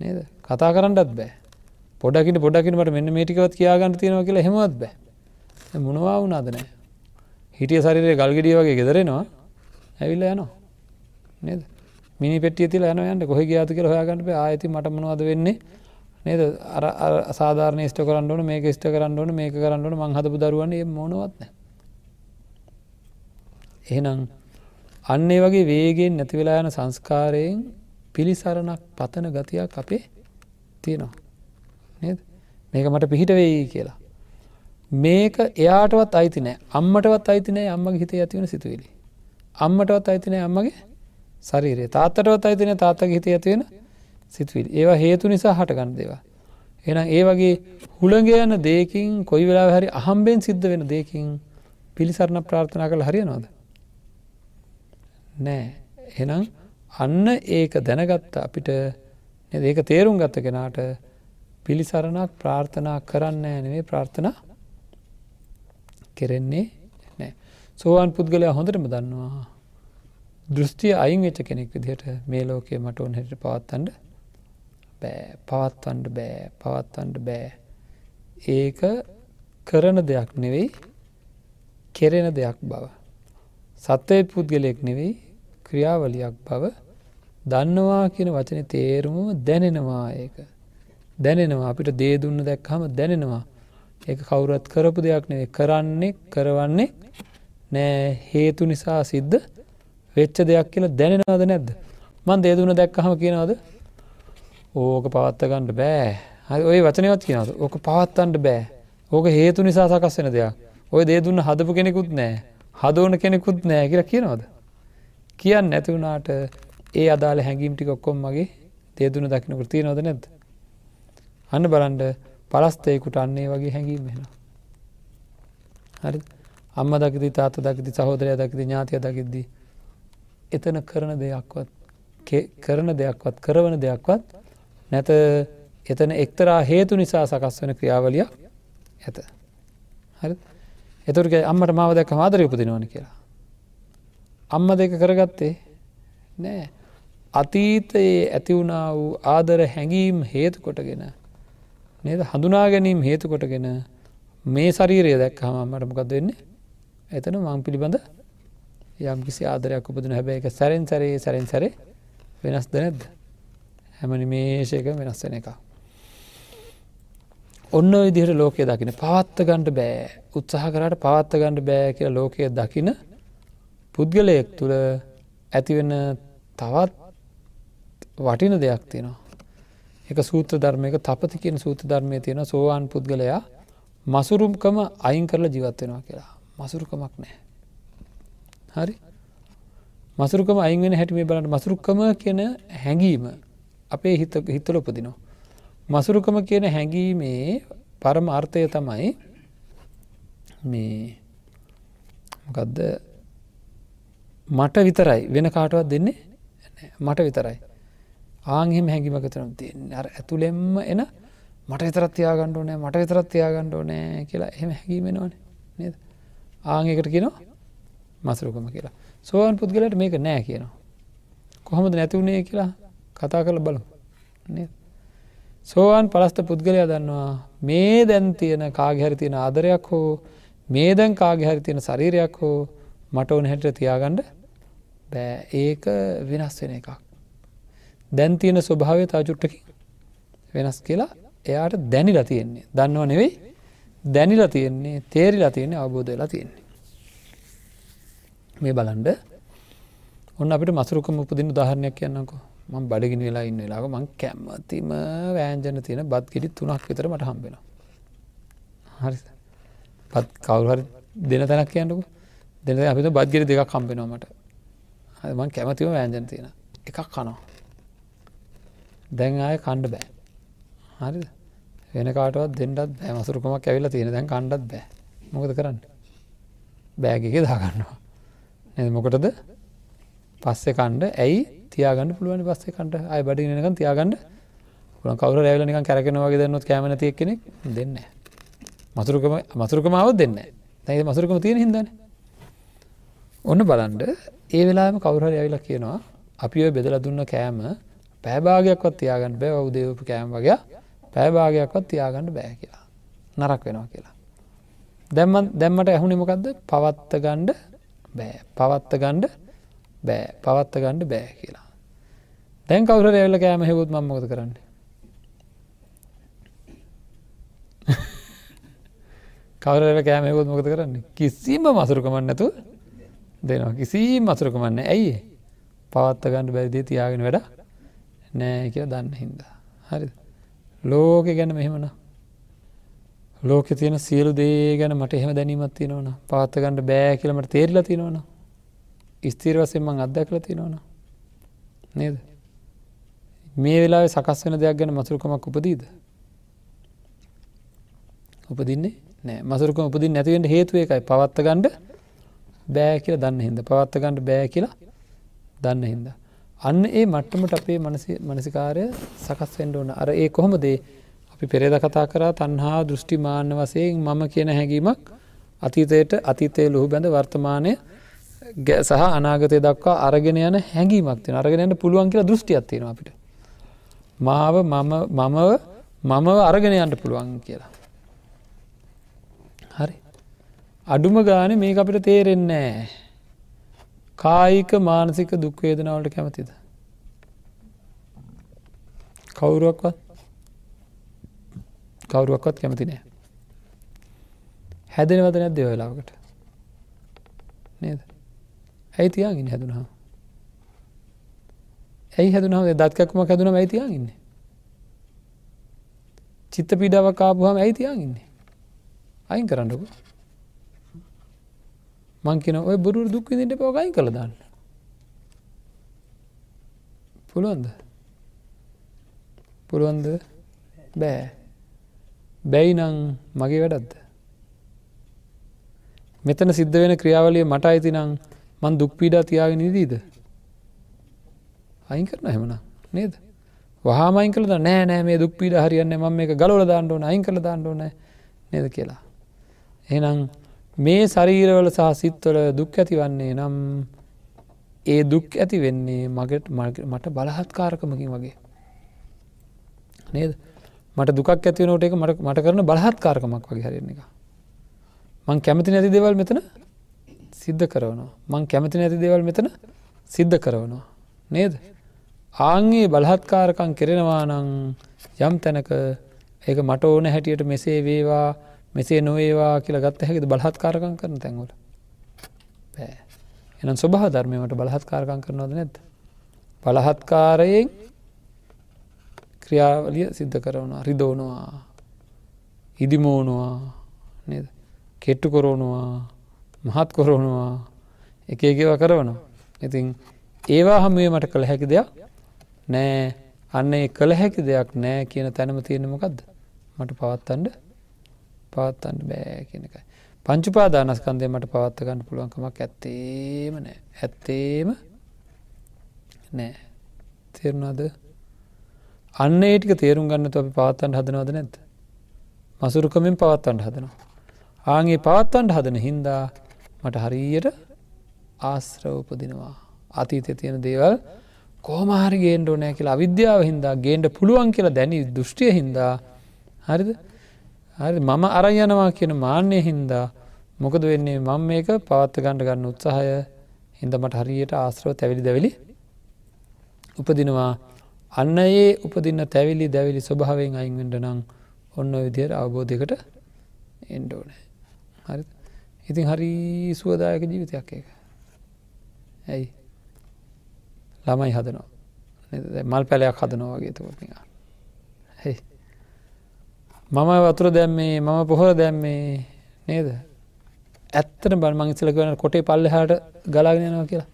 නේද? කතා කරන්නත් බෑ. පොඩකිට පොඩකිනට මෙන්න මේටිකවත් කියාගන්න තියෙනවා කියලා හෙමත් බෑ. මොනවා වුනාද නෑ. හිටිය සරිරය ගල්ගෙඩිය වගේ ගෙදරෙනවා. ඇවිල්ල යනවා. නේද? මිනි පෙටිය තිල යන යන්න. කොහ ගයාතු කියල හොයාගන්නට ආයති මට මොනවද වෙන්නේ? නේද? අර සාධාරන ස්ට කරන්නන මේක ස්ට කරන්නන මේක කරන්නන මං හදපු දරුවන්නේ මොනවත්න එහෙනම් අන්නේ වගේ වේගෙන් නැතිවෙලා යන සංස්කාරයෙන් පිළිසරණක් පතන ගතියක් අපේ තියෙනවා. නේද? මේක මට පිහිට වෙයි කියලා. මේක එයාටවත් අයිතිනෑ අම්මටවත් අයිතිනෑ අම්මගේ හිතේ ඇතිවන සිතුවිලි. අම්මටවත් අයිතිනෑ අම්මගේ ශරීරය. තාත්තටවත් අයිතින තාත්තක හිත ඇතිවෙන සිතුවිල්. ඒවා හේතු නිසා හටගන්න දේවා. එන ඒ වගේ හුළගේ යන දේකින් කොයි වෙලා හරි අහම්බෙන් සිද්ධ වෙන දේකින් පිළිසරණ ප්‍රාර්ථනා කළ හරියනවාද. නෑ. එනම් අන්න ඒක දැනගත්ත අපිට ඒක තේරුම් ගත්ත කෙනාට පිළිසරණක් ප්‍රාර්ථනා කරන්න නෙවේ ප්‍රාර්ථනා කෙරෙන්නේ නෑ සෝවාන් පුද්ගලයා හොඳටම දන්නවා දෘෂ්ටිය අයින් වෙච්ච කෙනෙක් විදිහට මේ ලෝකයේ මට ඕන හැට පවත්තන්ට බෑ පවත්වන්ඩ බෑ පවත්වන්ඩ බෑ ඒක කරන දෙයක් නෙවෙයි කෙරෙන දෙයක් බව. සත්වය පුද්ගලයෙක් නෙවෙයි ක්‍රියාවලියක් බව දන්නවා කියන වචන තේරුම දැනෙනවා ඒක. දැනෙනවා. අපිට දේදුන්න දැක්හම දැනෙනවා. ඒ කවුරත් කරපු දෙයක් නෙවේ කරන්නේ කරවන්නේ නෑ. හේතු නිසා සිද්ධ වෙච්ච දෙයක් කියලා දැනෙනවද නැද්ද? මන් දේදුන දැක්කහම කියනවද? ඕක පවත්තගන්නඩ බෑ. හරි ඔය වචනවත් කියනවද? ඕක පවත්තන්ට බෑ. ඕක හේතු නිසා සකස් වෙන දෙයක්. ඔය දේදුන්න හදපු කෙනෙකුත් නෑ. හදෝන කෙනෙකුත් නෑ කියලා කියනවද? කියන්න නැතිවුණට ඒ අදාළ හැඟීම් ටික ඔක්කොම් මගේ දේදුන දකිනකට තියෙනවද නැද්ද? අන්න බලන්ඩ පලස්තයකුට අන්නේ වගේ හැඟීම් වෙන හරි. අම්ම දකිති තාත දකිති සහෝදරය දකිති ඥාතිය දකිද්දී එතන කරන දෙයක්වත් කරන දෙයක්වත් කරවන දෙයක්වත් නැත. එතන එක්තරා හේතු නිසා සකස් වන ක්‍රියාවලියක් ඇත. හරි. එතුරක අම්මට මාව දැක මාදර උපදිනවන කියලා. අම්ම දෙක කරගත්තේ නෑ. අතීතයේ ඇතිවුණා වූ ආදර හැඟීම් හේතු කොටගෙන නේද? හඳුනා ගැනීම් හේතු කොටගෙන මේ ශරීරය දැක් හම අම්මට මොකක්ද වෙන්නේ? එතන මං පිළිබඳ යම් කිසි ආදරයක් උපදන හැබැයි එක සැරෙන් සැරේ සැරෙන් සැරේ වෙනස් දනැද්ද හැමනි මේෂයක වෙනස් වෙන එක. ඔන්න විදිහට ලෝකය දකින පවත්ත ගණඩ බෑ. උත්සාහ කරට පවත්ත ගණඩ බෑ කියලා ලෝකය දකින පුද්ගලයෙක් තුළ ඇතිවෙන තවත් වටින දෙයක් තියෙනවා. එක සූත්‍ර ධර්මයක තපති කියන සූත්‍ර ධර්මය තියෙන සෝවාන් පුද්ගලයා මසුරුම්කම අයින් කරලා ජීවත්වෙනවා කියලා. මසුරුකමක් නෑ. හරි? මසුරුකම අයිගෙන හැටිමේ බලට මසුරුක්කම කියන හැඟීම අපේ හිත හිතල උපදිනවා. මසුරුකම කියන හැඟීමේ පරම අර්ථය තමයි මේ මොකදද? මට විතරයි. වෙන කාටවත් දෙන්නේ මට විතරයි. ආංහෙම හැඟිමක තරම් තියන්නේ අර ඇතුළෙම්ම එන මට විතරත් තියාගණ්ඩ නෑ මට විතරත් තියාගණ්ඩ නෑ කියලා එහෙම හැකීමෙනවන නේද? ආංකට කියනවා මසරුකම කියලා. සෝවන් පුද්ගලට මේක නෑ කියනවා. කොහොමද නැතිවුණේ කියලා කතා කළ බලමු නේද? සෝවාන් පලස්ත පුද්ගලයා දන්නවා මේ දැන් තියෙන කාගහැරි තියෙන ආදරයක් හෝ මේ දැන් කාගහැරි තියෙන ශරීරයක් හෝ මට ඕන හැට තියාගණ්ඩ බෑ. ඒක වෙනස් වෙන එකක්. දැන් තියෙන ස්වභාවය තාචුට්ටකි වෙනස් කියලා එයාට දැනිලා තියෙන්නේ. දන්නව නෙවෙයි? දැනිලා තියෙන්නේ තේරිලා තියෙන්නේ අවබෝධ වෙලා තියෙන්නේ. මේ බලන්ඩ ඔන්න අපිට මසරුකම උපදින උදාහරණයක් කියන්නකෝ. මං බඩගිනි වෙලා ඉන්න වෙලාක මං කැම්මතිම වෑන්ජන තියෙන බත් ගෙඩි තුනක් විතර මට හම්බෙන හරි. පත් කවුහරි දෙන තැනක් කියන්නකු. දෙන අපිත බද්ගෙරි දෙකක් කම්පෙනවාමට මං කැමතිව වෑන්ජන තියෙන එකක් කනවා. දැන් ආය කණ්ඩ බෑ. හරි වෙන කාටවත් දෙන්නත් බෑ. මසුරුකමක් ඇවිල්ලා තියෙන දැන් කණ්ඩත් බෑ. මොකද කරන්න? බෑගක දාගන්නවා. එ මොකටද? පස්සෙ කණ්ඩ ඇයි? තියාගන්න පුළුවන් පස්සේ කට අයි බඩි නක තියාගන්න. පුළන් කවර රැවලනික කැරෙනවාගේ දන්නොත් කෑමන තිය කෙනෙක් දෙන්න මසුරුකම මසුරුකමාවත් දෙන්න ඇයි මසුරුකම තියෙන හිදන ඔන්න බලන්ඩ ඒ වෙලාම කවුරහර ඇවිලා කියනවා අපි ඔය බෙදල දුන්න කෑම පෑභාගයක්වත් තියාගන්න බෑ. උදේවපු කෑම් වගේ පෑභාගයක්වත් තියාගන්න බෑ කියලා. නරක් වෙනවා කියලා. දැම්ම දැම්මට ඇහුණෙමකක්ද පවත්ත ගණ්ඩ බෑ. පවත්ත ගණ්ඩ බෑ. පවත්ත ගණ්ඩ බෑ කියලා. දැන් කවුර ඇල්ල කෑම හෙවුත් මමොද කරන්න? කවරල කෑමයකොත් මොකද කරන්න? කිසිම මසුරුකමන්න නැතු දෙනවා. කිසි මසුරුකමන්න ඇයි පවත්ත ගණඩ බැරිදිී? තියාගෙන වැඩ නෑ කිය දන්න හින්දා. හරි ලෝක ගැන මෙහෙමන ලෝක තියෙන සියලු දේ ගැන මට එහෙම දැනීමත් තියෙනවන පාත්ත ගණඩ බෑ කියලමට තේරලා තියෙනවන ස්තීර වසෙන් මං අත්දැකල තියෙනවන නේද? මේ වෙලා සකස් වෙන දෙයක් ගැන මසුරුකමක් උපදීද? උපදින්නේ නෑ. මසුරුකම උපදින් නැතිවෙන්ට හේතුව එකයි පවත්ත ගණ්ඩ බෑ කියල දන්න හිද පවත්ත ගණඩ බෑ කියලා දන්න හින්ද. අන්න ඒ මට්ටමට අපේ මනසිකාරය සකස් වෙන්ඩ ඕන. අර ඒ කොහොමදේ අපි පෙරේද කතා කරා තන්හා දෘෂ්ටි මාන්‍ය වසයෙන් මම කියන හැඟීමක් අතීතයට අතීතය ලොහු බැඳ වර්තමානය සහ අනාගතය දක්වා අරගෙන යන හැඟීමක් තින අරගෙනට පුළුවන් කියලා දෘෂ්ටියක් තියෙන අපිට. මාව මමව මමව අරගෙන යන්ට පුළුවන් කියලා. හරි. අඩුම ගාන මේ අපිට තේරෙන්නේ කායික මානසික දුක්වේදනාවට කැමතිද? කවුරුවක්වත්? කවුරුවක්වත් කැමති නෑ. හැදෙනවද නැද්ද වෙලාවකට? නේද? ඇයි තියාගින් හැදුනා ඇයි හැදුනාව දත්කක්ම හැදුන ඇතියාගන්න චිත්ත පිඩාවක් කාපුහම ඇයිතියාගන්නේ අයින් කරන්නකු. මංකින ඔය බුරු දුක් විදිට පෝගයින් කළ දාන්න. පුළුවන්ද? පුළුවන්ද? බෑ. බැයි නං මගේ වැඩත්ද මෙතන සිද්ධ වෙන ක්‍රියාවලිය මට අයිති නං මන් දුක් පීඩා තියාගෙන නිදීද අයින් කරන හෙමන නේද? වහාමයින් කළ නෑ නෑ මේ දුක් පීඩ හරියන්න ම මේ ගලවල දාන්නඩෝන අයින් කළ දාන්නඩෝන නේද කියලා. එනම් මේ ශරීරවල සහ සිත්වල දුක් ඇති වන්නේ නම් ඒ දුක් ඇති වෙන්නේ මගට මට බලහත්කාරකමකින් වගේ. නේද මට දුක් ඇති නෝට එක මට මට කරන බලහත්කාරකමක් වගේ හරන්න එක. මං කැමති නැති දෙවල් මෙතන සිද්ධ කරවනවා. මං කැමති නැති දෙවල් මෙතන සිද්ධ කරවනවා. නේද? ආංගේ බලහත්කාරකං කෙරෙනවා නං යම් තැනක ඒක මට ඕන හැටියට මෙසේ වේවා මෙසේ නොවේවා කියලා ගත්ත හැකිද බලහත්කාරකං කරන තැන්වල? බෑ. එනම් ස්වභහ ධර්මයට බලහත්කාරකං කරනවද නැද්ද? බලහත්කාරයෙන් ක්‍රියාවලිය සිද්ධ කරවනවා රිදෝනවා ඉදිමෝනවා නද? කෙට්ටු කොරෝනවා මහත් කොරෝනවා එක එකව කරවනවා. ඉතින් ඒවා හමුවේ මට කළ හැකි දෙයක් නෑ. අන්න ඒ කළ හැකි දෙයක් නෑ කියන තැනම තියෙන මොකක්ද මට පවත්තන්ඩ පවත්තන්ට බෑ කියනකයි පංචුපාදානස්කන්දය මට පවත්ත ගන්න පුළුවන්කමක් ඇත්තේම නෑ. ඇත්තේම නෑ. තේරුණාද? අන්න ඒටික තේරුම් ගන්න අපි පවත්තන්ට හදනවද නැද්ද? මසුරුකමින් පවත්තන්ට හදනවා. ආගේ පවත්තන්ට හදන හින්දා මට හරියට ආශ්‍රව උපදිනවා. අතීතය තියෙන දේවල් කෝමහරි ගේන්ඩ නෑ කියලා අවිද්‍යාව හින්දා ගේන්ඩ පුළුවන් කියලා දැනි දෘෂ්ටිය හින්දා හරිද? හරි මම අරයනවා කියන මාන්‍යය හින්දා මොකද වෙන්නේ? මං මේක පවත්ත ගණඩ ගන්න උත්සාහය හින්ද මට හරියට ආශ්‍රව තැවිලි දැවිලි උපදිනවා. අන්න ඒ උපදින්න තැවිලි දැවිලි ස්වභාවෙන් අයින්වෙන්ඩ නම් ඔන්න විදියට අවබෝධයකට එන්ඩෝනෑ හරි. ඉතින් හරි සුවදායක ජීවිතයක් එක ඇයි? ළමයි හදනවා. මල් පැලයක් හදනවා වගේ තකොට හැ මම වතුර දැම්මේ මම පොහොර දැම්මේ නේද? ඇත්තන බල් මංගිසල කරන කොටේ පල්ල හට ගලාගෙනනවා කියලා.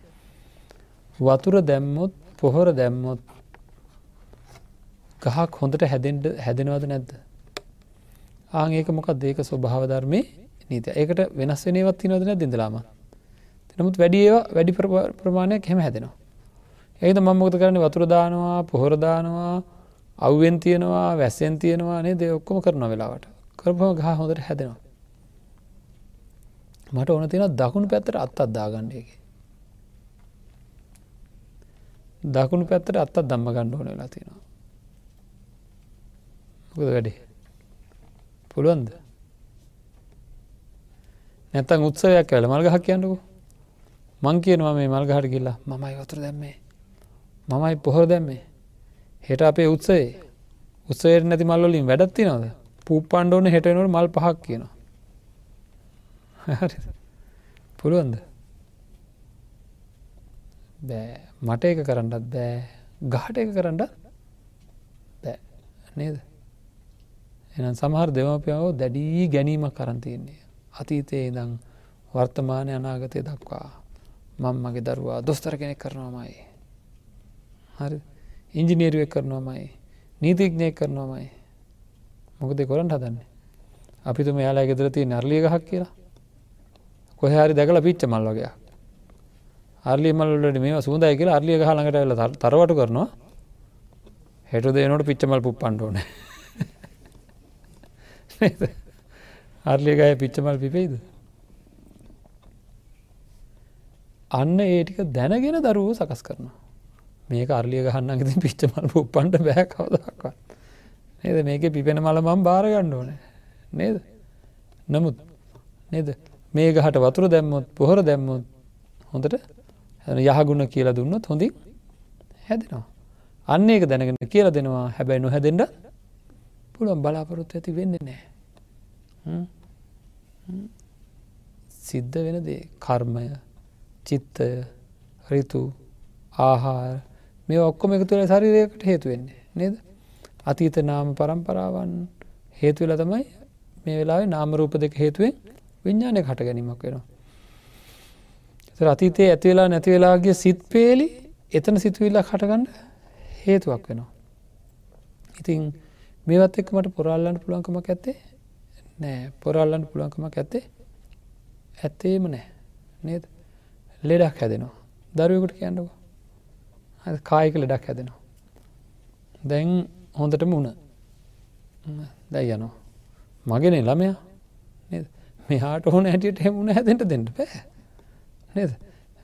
වතුර දැම්මොත් පොහොර දැම්මොත් ගහක් හොඳට හැදෙන්ට හැදෙනවද නැද්ද? ආං ඒක මොකක් දේක ස්වභාව ධර්මය නීත ඒකට වෙනස් වෙනවත් තිනවද නැ දිඳලාම නමුත් වැඩි ඒවා වැඩි ප්‍රමාණයක් හෙම හැදෙනවා. ඒද මංමොකත කරන වතුරදානවා පොහොරදානවා අව්වෙන් තියෙනවා වැස්සෙන් තියෙනවා නේ දෙ ඔක්කොම කරන වෙලාවට. කරපම ගහ හොඳට හැදෙනවා. මට ඕන තියෙන දකුණු පැත්තට අත් අත්දාගන්නයක දකුණු පැත්තට අත්තත් දම්ම ගණ්ඩ ඕන වෙලා තියෙනවා. මොකද වැඩේ? පුළුවන්ද? නැතන් උත්සවයක් ඇල මල්ගහක් කියන්නකු. මං කියනවා මේ මල්ගහට කිල්ලා මමයි වතුර දැම්මේ. මමයි පොහොර දැම්මේ. හෙට අපේ උත්සේ උත්සේයට නැති මල්ලින් වැඩත්ති නද පුප්පන්ඩෝන හෙටනට මල් පහක් කියනවා. පුළුවන්ද? බෑ. මට එක කරන්නත් බෑ. ගහට එක කරන්නත් බෑ. නේද? එනම් සමහර දෙමපියාව දැඩී ගැනීමක් කරන්තියන්නේ අතීතයේ ඉදං වර්තමානය අනාගතය දක්වා මං මගේ දරුවා දොස්තර කෙනෙක් කරනවාමයි හරි. ඉංජිනේරුවක් කරනවාමයි නීතිඥය කරනවාමයි. මොකද කොරට හදන්නේ? අපිතුම යාලා ගෙදර තිය නර්ලිය ගහක් කියලා. කොහරි දැකල පිච්ච මල් වගේ. අර්ලිය මල්ලට මේ සූදයි කියලා අර්ලිය ගහළඟට වෙල තරවට කරනවා. හෙට දේනොට පිච්චමල් පුප්පන්ඩෝන අර්ලිය ගය පිච්චමල් පිපෙයිද? අන්න ඒටික දැනගෙන දරුවෝ සකස් කරනවා. මේක අර්ලිය ගහන්න ති පිච්චමල් පුප්පන්ට බෑ කවදක්වත්. නේද? මේක පිපෙන මල මම් භාරගණ්ඩ ඕන. නේද? නමුත් නේද? මේ ගහට වතුර දැම්මොත් පොහොර දැම්මොත් හොඳට යහගුණ කියලා දුන්නොත් හොඳින් හැදෙනවා. අන්න ඒක දැනගෙන කියල දෙනවා. හැබැයි නොහැදෙන්ට පුළුවන් බලාපොරොත්තු ඇති වෙන්න නෑ. සිද්ධ වෙන දේ. කර්මය චිත්තය රිතු ආහාර මේ ඔක්කොම එක තුළ ශරිරයකට හේතුවෙන්නේ නේද? අතීත නාම පරම්පරාවන් හේතුවෙල තමයි මේ වෙලාවේ නාමරූප දෙක හේතුවෙන් විඤ්ඥානය හට ගැනීමක් වෙනවා. අතීතයේ ඇතිවෙලා නැතිවෙලාගේ සිත් පේලි එතන සිතුවිල්ලා කටගන්න හේතුවක් වෙනවා. ඉතින් මේවත් එක් මට පොරල්ලන්න පුළුවන්කමක් ඇත්තේ නෑ. පොරල්ලන්න පුළුවන්කමක් ඇත්තේ ඇත්තේම නෑ නේද? ලෙඩක් හැදෙනවා. දරුවකුට කියන්නක. කායික ලෙඩක් හැදෙනවා. දැන් හොඳටම උන දැයි යනවා. මගෙන ළමයා? මෙහාට ඕන හැටියට හෙමුණ හැදෙන්ට දෙන්නට බෑ. නද?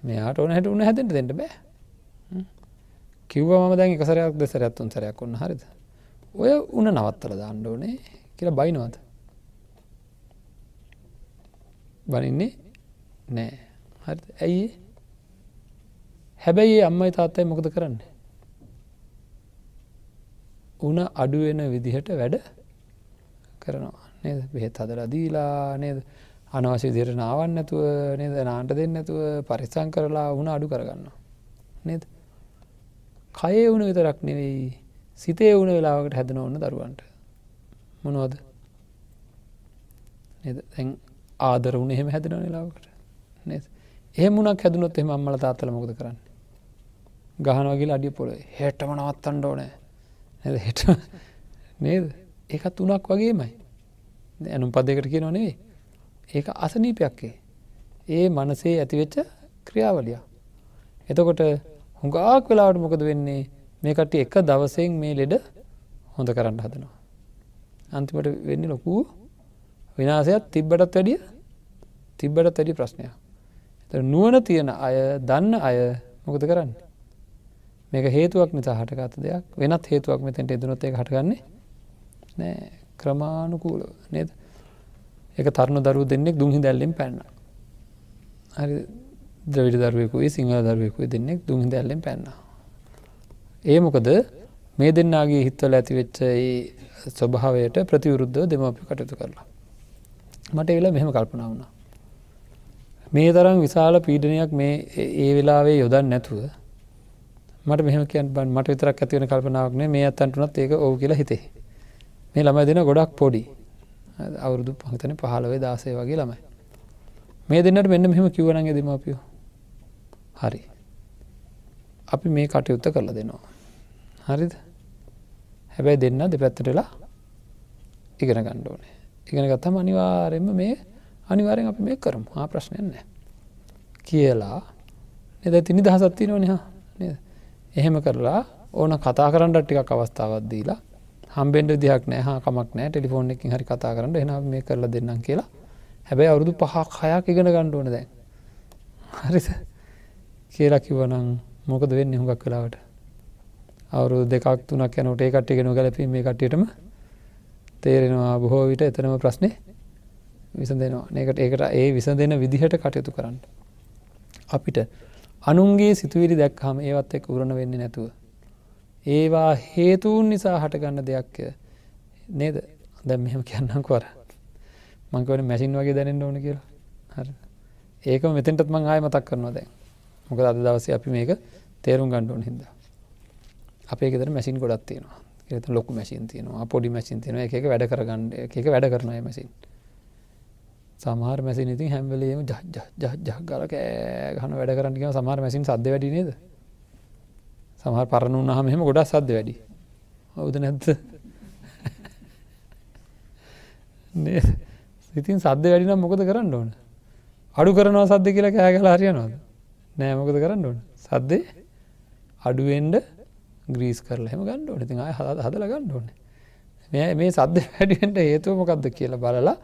මෙයාට ඕන හැට උන හැදෙන්ට දෙන්නට බෑ. කිව්ව ම දැන් එකසරයක් දෙසර ඇත්තුන් සරයක් ඔන්න හරිද? ඔය උන නවත්තල දාන්න ඕනේ කියලා බයිනවද? බනින්නේ නෑ. හරි ඇයි හැබැයි අම්මයි තාත්තයි මොකද කරන්න? උන අඩුවෙන විදිහට වැඩ කරනවා. නේද? බෙහෙත් හදලා දීලා නේද? අනවශ්‍ය විදියට නාවන්න නැතුව නේද? නාන්ට දෙන්න නැතුව පරිස්සං කරලා වුණ අඩු කරගන්න නේද? කයේ වුණ විතරක් නෙවෙයි සිතේ වුණ වෙලාවකට හැදන ඕන්න දරුවන්ට. මොනවද? නේද? දැන් ආදර වුණ එහෙම හැදෙන වෙලාවකට. නේද? එහෙමුණක් හැදුනොත් එම අම්මල තාත්තල මොකද කරන්න? ගහනවගේ අඩිය පොළොේ හෙටම නවත්තන්ඩ ඕනෑ. ඇ හෙට නේද? ඒකත් තුනක් වගේමයි. ඇනුම් පදයකට කිය නොනෙවේ ඒක අසනීපයක්කේ ඒ. මනසේ ඇතිවෙච්ච ක්‍රියාවලිය එතකොට හුඟාක් වෙලාවට මොකද වෙන්නේ? මේකට එක දවසෙන් මේ ලෙඩ හොඳ කරන්න හදනවා. අන්තිමට වෙන්න ලොකු විනාසයක් තිබ්බටත් වැඩිය තිබ්බට වැඩි ප්‍රශ්නයක්. නුවන තියෙන අය දන්න අය මොකද කරන්න? මේක හේතුවක් නිසා හටගත දෙයක්. වෙනත් හේතුවක් මෙතැන්ට එදනොත් එක හටගන්නේ නෑ. ක්‍රමාණුකූල නේද? එක තරුණ දරුව දෙන්නෙක් දුහි දැල්ලෙන් පැන්න. හරි. ද්‍රවිට දරුවෙකුයි සිංහල දරුවෙකුයි දෙන්නෙක් දුහි දැල්ලෙන් පැන්න. ඒ මොකද මේ දෙන්නාගේ හිත්වල ඇතිවෙච්ච ස්වභාවයට ප්‍රතිවරුද්ධ දෙමපි කටයුතු කරලා. මට එල මෙහෙම කල්පනා වුණා. මේ තරම් විශාල පීඩනයක් මේ ඒ වෙලාවේ යොදන් නැතුව මට මෙහම කියන් බන් මට විතරක් ඇතිවන කල්පනාවක්නේ මේ අත්තන්ටනත් ඒක ඕ කියලා හිතේ. මේ ළමයි දෙන ගොඩක් පොඩි. අවුරුදු පහතන පහලවේ දාසය වගේ ළමයි. මේ දෙන්නට මෙන්න මෙහෙම කිවනගේ දෙමපියෝ හරි. අපි මේ කටයුත්ත කරලා දෙනවා. හරිද? හැබැයි දෙන්න දෙපැත්තටලා ඉගෙන ගණ්ඩෝනේ ඉගෙන ගත්තම අනිවාරෙන්ම මේ අනිවාරෙන් අපි මේ කරමු. ආ ප්‍රශ්නයක් නෑ කියලා. එද තිනි දහසත්ති නොනහ නේද එහෙම කරලා ඕන කතා කරන්නට ටිකක් අවස්ථාවත් දීලා හම්බෙන්ඩ දියක් නෑ කමක් නෑ ටෙලිෆෝන් එකින් හරි කතා කරන්න එන මේ කරලා දෙන්නම් කියලා. හැබැයි අවුරුදු පහක් හයක් ඉගෙන ගණ්ඩුවන දැන්. හරිස කියලා කිවනම් මොකද වෙන්න හුඟක් කලාවට අවුරු දෙකක් තුනක් යනට ඒ කට්ටිගෙන ගැලපී මේ කට්ටියටම තේරෙනවා බොහෝ විට එතනම ප්‍රශ්නය විසඳෙනවා. ඒකට ඒකට ඒ විසඳ දෙන විදිහට කටයුතු කරන්න. අපිට අනුන්ගේ සිතුවිලි දැක්හම ඒවත් එක් උරණ වෙන්න නැතුව. ඒවා හේතුවන් නිසා හටගන්න දෙයක්ය නේද? දැම් මෙහම කියන්නම් කොර මංකවන මැසින් වගේ දැනෙන්ට ඕන කියලා? හ ඒක මෙතෙන්ටත් මං ආය මතක් කරනවා දැන්. මොකද අද දවස අපි මේක තේරුම් ගණ්ඩුවන් හිද අපේ ෙතර මැසින් ගොඩත් තියෙනවා. ඒත ලොකු මැසින් තියනවා. පොඩි මැසින් තියන එක වැඩ කරගන්න එක වැඩ කරනය මැසින් සමහර මැසි ඉතින් හැම්වලේම ජහගල කෑගහන වැඩ කරන්නක සමහර මැසින් සද්ද වැඩි නේද? සමහර පරණ උන්නහම මෙහෙම ගොඩක් සද්ද වැඩි. හවුද නැත්ත ඉතින් සද්ද වැඩිනම් මොකද කරන්න ඕන? අඩු කරනවා සද්ද කියලා කෑගල හරියනවාද? නෑ මොකද කරන්න ඕන? සද්දේ අඩුවෙන්ඩ ග්‍රීස් කරලා හෙම ගණ්ඩ ඕන. ඉතින් හදල ගණ්ඩ ඕන. මේ සද්ද වැඩිෙන්ට හේතුව මොකක්ද කියලා බලලා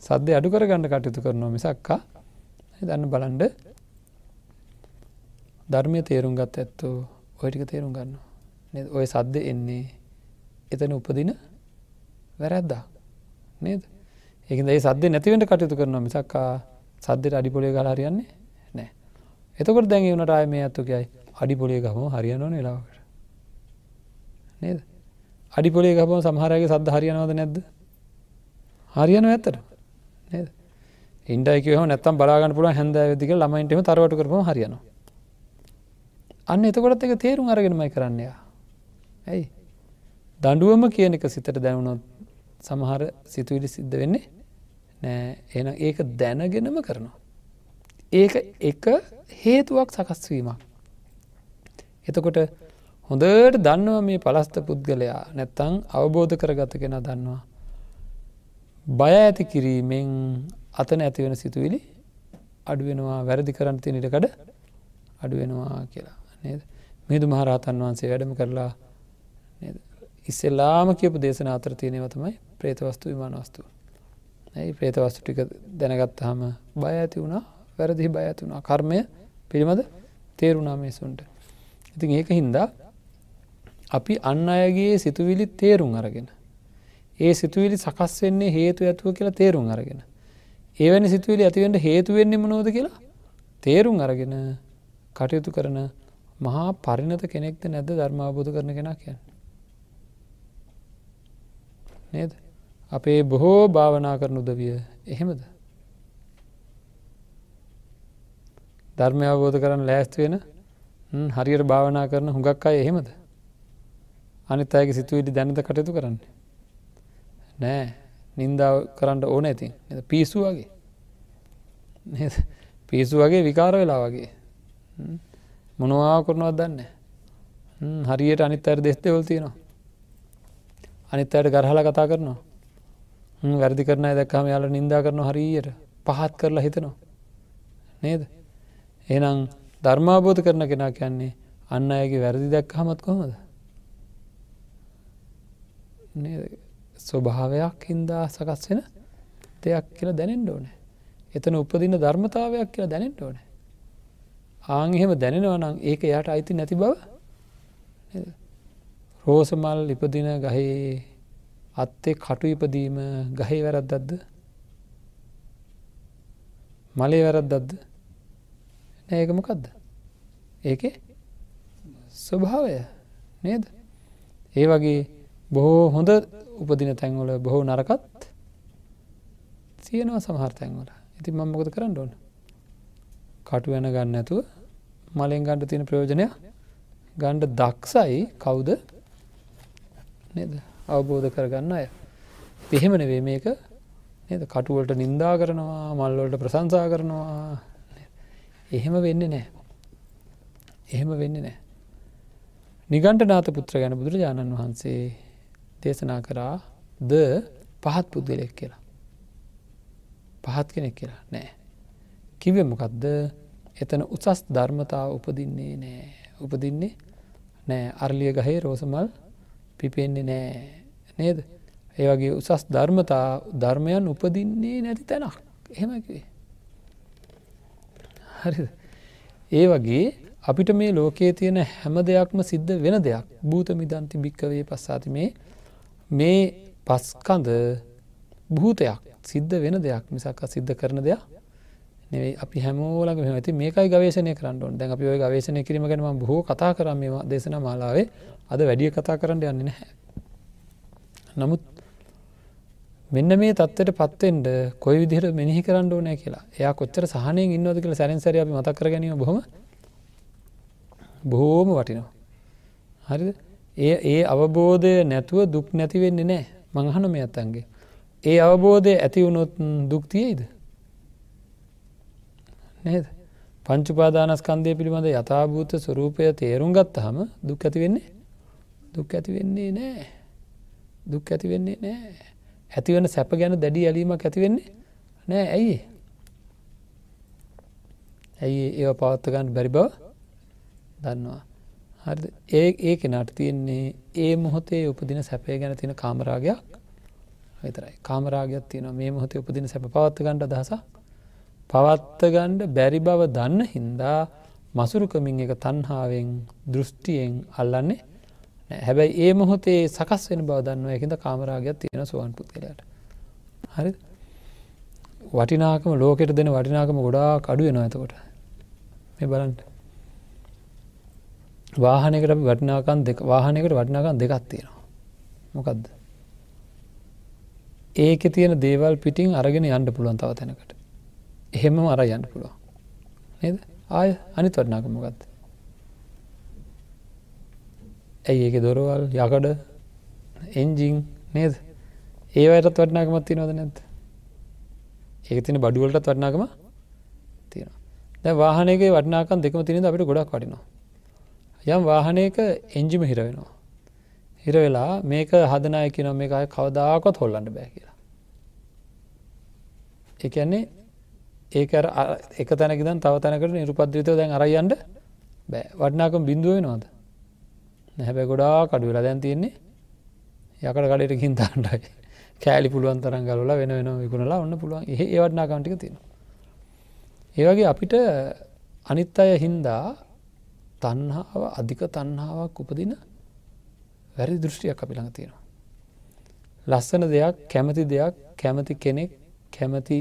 සද්‍ය අඩු කරගන්න කටයුතු කරනවා මිසක්කා දන්න බලන්ඩ ධර්මය තේරුම් ගත් ඇත්තෝ ඔයටික තේරුම් ගන්න ඔය සද්ද එන්නේ එතන උපදින වැරැද්දා. නේද? ඒකද ඒ සද්‍ය නැතිවට කටයුතු කරනවා මිසක්කා සද්දයට අඩිපොලේ ගලාරයන්නේ නෑ එතකොට දැන් වනට අය මේ ඇත්තුකයි අඩිපොලේ ගම හරියනවන වෙලාවට නේද? අඩිපොලේ ගම සමහරගේ සද්ධ හරියනවද නැද්ද? හරියන ඇත්තට. නේද ඉන්ඩයිකව නැත්තම් බලාගන්න පුළුව හැඳ දික ළමයින්ටම තරවට කරම හරියනවා. අන්න එතකොටත් එක තේරුම් අරගෙනමයි කරන්නයා ඇයි? දඩුවම කියන එක සිතට දැනුණොත් සමහර සිතුවිලි සිද්ධ වෙන්නේ නෑ. එන ඒක දැනගෙනම කරනවා. ඒක එක හේතුවක් සකස්වීමක් එතකොට හොඳට දන්නවා මේ පලස්ත පුද්ගලයා නැත්තං අවබෝධ කරගත කෙන දන්නවා. බය ඇති කිරීමෙන් අතන ඇතිවෙන සිතුවිලි අඩුවෙනවා වැරදි කරන්න තිනිටකඩ අඩුවෙනවා කියලා. නේද? මිදු මහරහතන් වහන්සේ වැඩම කරලා ඉස්සෙල්ලාම කියපු දේශන අතර තියනෙව තමයි ප්‍රේතවස්තු විමානවස්තු. ඇයි ප්‍රේතවස්තු ටික දැනගත්තාහම බය ඇති වුණා වැරදිහි බය ඇති වුණා. කර්මය පිළිබඳ තේරුණා මේසුන්ට ඉතින් ඒක හින්දා අපි අන්න අයගේ සිතුවිලි තේරුම් අරගෙන ඒ සිතුවිලි සකස් වෙන්නේ හේතු ඇතුව කියලා තේරුම් අරගෙන. ඒවැනි සිතුවිලි ඇතිවෙන්ට හේතුවෙන්නේ මනෝද කියලා තේරුම් අරගෙන කටයුතු කරන මහා පරිණත කෙනෙක්ද නැද්ද ධර්මාබෝධ කරන කෙනා කියන්න. නේද. අපේ බොහෝ භාවනා කරන උදවිය එහෙමද. ධර්මය අවබෝධ කරන්න ලෑස්ති වෙන හරියට භාවනා කරන හුඟක් අය එහෙමද. අනිත් අයගේ සිතුවිලි දැනත කටයුතු කරන්නේ. නෑ නින්දාව කරන්න ඕන ඇතින් පිස්සු වගේ. පිස්සු වගේ විකාර වෙලා වගේ. මොනවා කරනවත් දන්න හරියට අනිත් අයට දෙස් දෙවල් තියෙනවා. අනිත් අයට ගරහල කතා කරනවා. වැරදි කරන දැක්කාම යාල නින්දා කරන හරියට. පහත් කරලා හිතනවා. නේද? එනම් ධර්මාබෝධ කරන කෙනා කියන්නේ අන්න අයගේ වැරදි දැක් හමත් කොහොමද ස්වභාවයක් හින්දා සකස් වෙන දෙයක් කියලා දැනෙන්ට ඕනේ. එතන උපදින්න ධර්මතාවයක් කියලා දැනෙන්ට ඕනේ. ආං එහෙම දැනෙනවා නම් ඒක යට අයිති නැති බව රෝසමල් ඉපදින ගහේ අත්තේ කටු ඉපදීම ගහේ වැරද්දක්ද? මලේ වැරද්දක්ද? ඒක මොකක්ද ඒක ස්වභාවය නේද? ඒ වගේ බොහෝ හොඳ උපදින තැන්වල බොහෝ නරකත් තියෙනවා සමහර තැන්වල. ඉතින් මංමකොද කරන්න ඕන? කටු වෙන ගන්න ඇතුව මලෙන් ගණ්ඩ තියෙන ප්‍රයෝජනය ගණ්ඩ දක්සයි කවුද? නද? අවබෝධ කරගන්න අය. එහෙම නෙවේ මේක. නද? කටුවලට නින්දා කරනවා මල්වලට ප්‍රසංසා කරනවා. එහෙම වෙන්න නෑ එහෙම වෙන්න නෑ නිගන්ට නාත පුත්‍ර ගැන බුදුරජාණන් වහන්සේ දේශනා කරා ද පහත් පුද්ගලෙක් කියලා. පහත් කෙනෙක් කියලා නෑ. කිව මොකක්ද එතන උසස් ධර්මතාව උපදින්නේ නෑ. උපදින්නේ නෑ. අර්ලිය ගහේ රෝසමල් පිපෙන්නේ නෑ. නේද? ඒවගේ උසස් ධර්මතා ධර්මයන් උපදින්නේ නැති තැනක්. එහෙමකිවේ හරි ඒ වගේ අපිට මේ ලෝකයේ තියෙන හැම දෙයක්ම සිද්ධ වෙන දෙයක්. භූත මිදන්ති භික්කවේ පස්සාති මේ මේ පස්කඳ භූතයක් සිද්ධ වෙන දෙයක් මිසක් සිද්ධ කරන දෙයක් නෙවෙයි. අපි හැමෝලග ඇති මේකයි ගවේශනය කරන්න දැන් අපි ඔය ගවේශනය කිරීම ගැනම බොහෝ කතා කරම මේ දේශන මාලාවේ. අද වැඩිය කතා කරන්න යන්න නැහැ. නමුත් මෙන්න මේ තත්වට පත්තෙන්ට කොයි විදිහට මෙනිහි කරන්න ඕනෑ කියලා. එයා කොච්චර සහනයෙන් ඉන්නවද කියලා සැරෙන්සර අපි මතක් කර ගැනීම බොහොම බොහෝම වටිනවා. හරිද? ඒ ඒ අවබෝධය නැතුව දුක් නැති වෙන්නේ නෑ. මංහන මේ අත්තන්ගේ. ඒ අවබෝධය ඇති වුණොත් දුක්තියයිද නේද? පංචුපාදානස්කන්දය පිළිබඳ යථභූත ස්වරූපය තේරුම් ගත්ත හම දුක් ඇති වෙන්නේ? දුක් ඇති වෙන්නේ නෑ. දුක් ඇති වෙන්නේ නෑ. ඇතිවන සැප ගැන දැඩි ඇලීමක් ඇතිවෙන්නේ නෑ. ඇයි ඇයි ඒ පවත්තගන්න බැරි බව දන්නවා. හරි ඒ ඒ කෙනට තියෙන්නේ ඒ මොහොතේ උපදින සැපය ගැන තියෙන කාමරාගයක් විතරයි. කාමරාගයක් තියෙන මේ මොහොතේ උපදින සැප පවත්ත ගණඩ දහසක් පවත්තගණ්ඩ බැරි බව දන්න හින්දා මසුරුකමින් එක තන්හාාවෙන් දෘෂ්ටියෙන් අල්ලන්නේ හැබැයි ඒ මොහොතේ සකස් වෙන බව දන්න එකද කාමරාගයක් තියෙන සුවන් පුද්ගලයට. හරි වටිනාකම ලෝකෙට දෙන වටිනාකම ගොඩා කඩුව නොඇතකොට මේ බලන්ට වාහනකට වටිනාකන් දෙක වාහනකට වටිනාකන් දෙකක් තියෙනවා. මොකක්ද ඒක තියෙන දේවල් පිටිං අරගෙන යන්න පුළුවන් තව තැනකට. එහෙම අර යන්න පුළුවන්. නේද? ආය අනි වටනාකමගත් ඇයි ඒක දොරවල් යකඩ එන්ජිං නේද? ඒවයටත් වටනාකමත් තිනවද නැත ඒක තින බඩුවලටත් වටනාකම තියෙන දැ වාහනක වටනාකන් දෙකම තිනද අපිට ගොඩක් වටිනවා. යම් වාහනයක එන්ජිම හිර වෙනවා. හිර වෙලා මේක හදනය කියන මේ අය කවදාකොත් හොල්ලන්න බෑ කියලා. එකන්නේ ඒක එක තැනකිදන් තව තැනකට නිරුපද්‍රිතව දැන් අරයන්ට බෑ. වටනාකම් බිඳුව නොද නැහැබැ ගොඩා කඩු වෙලා දැන් තියෙන්නේ යකට කඩටකින් තාන්ටයි කෑලි පුළුවන් තරන් ගලලා වෙන වෙන විකුණලා ඔන්න පුළුවන්. ඒ ඒවටනාකම්ටික තියෙන ඒවගේ අපිට අනිත් අය හින්දා තන්හාාව අධික තන්හාාවක් උපදින වැරි දෘෂ්ටියක් අපි ළඟ තියෙනවා. ලස්සන දෙයක් කැමති දෙයක් කැමති කෙනෙක් කැමති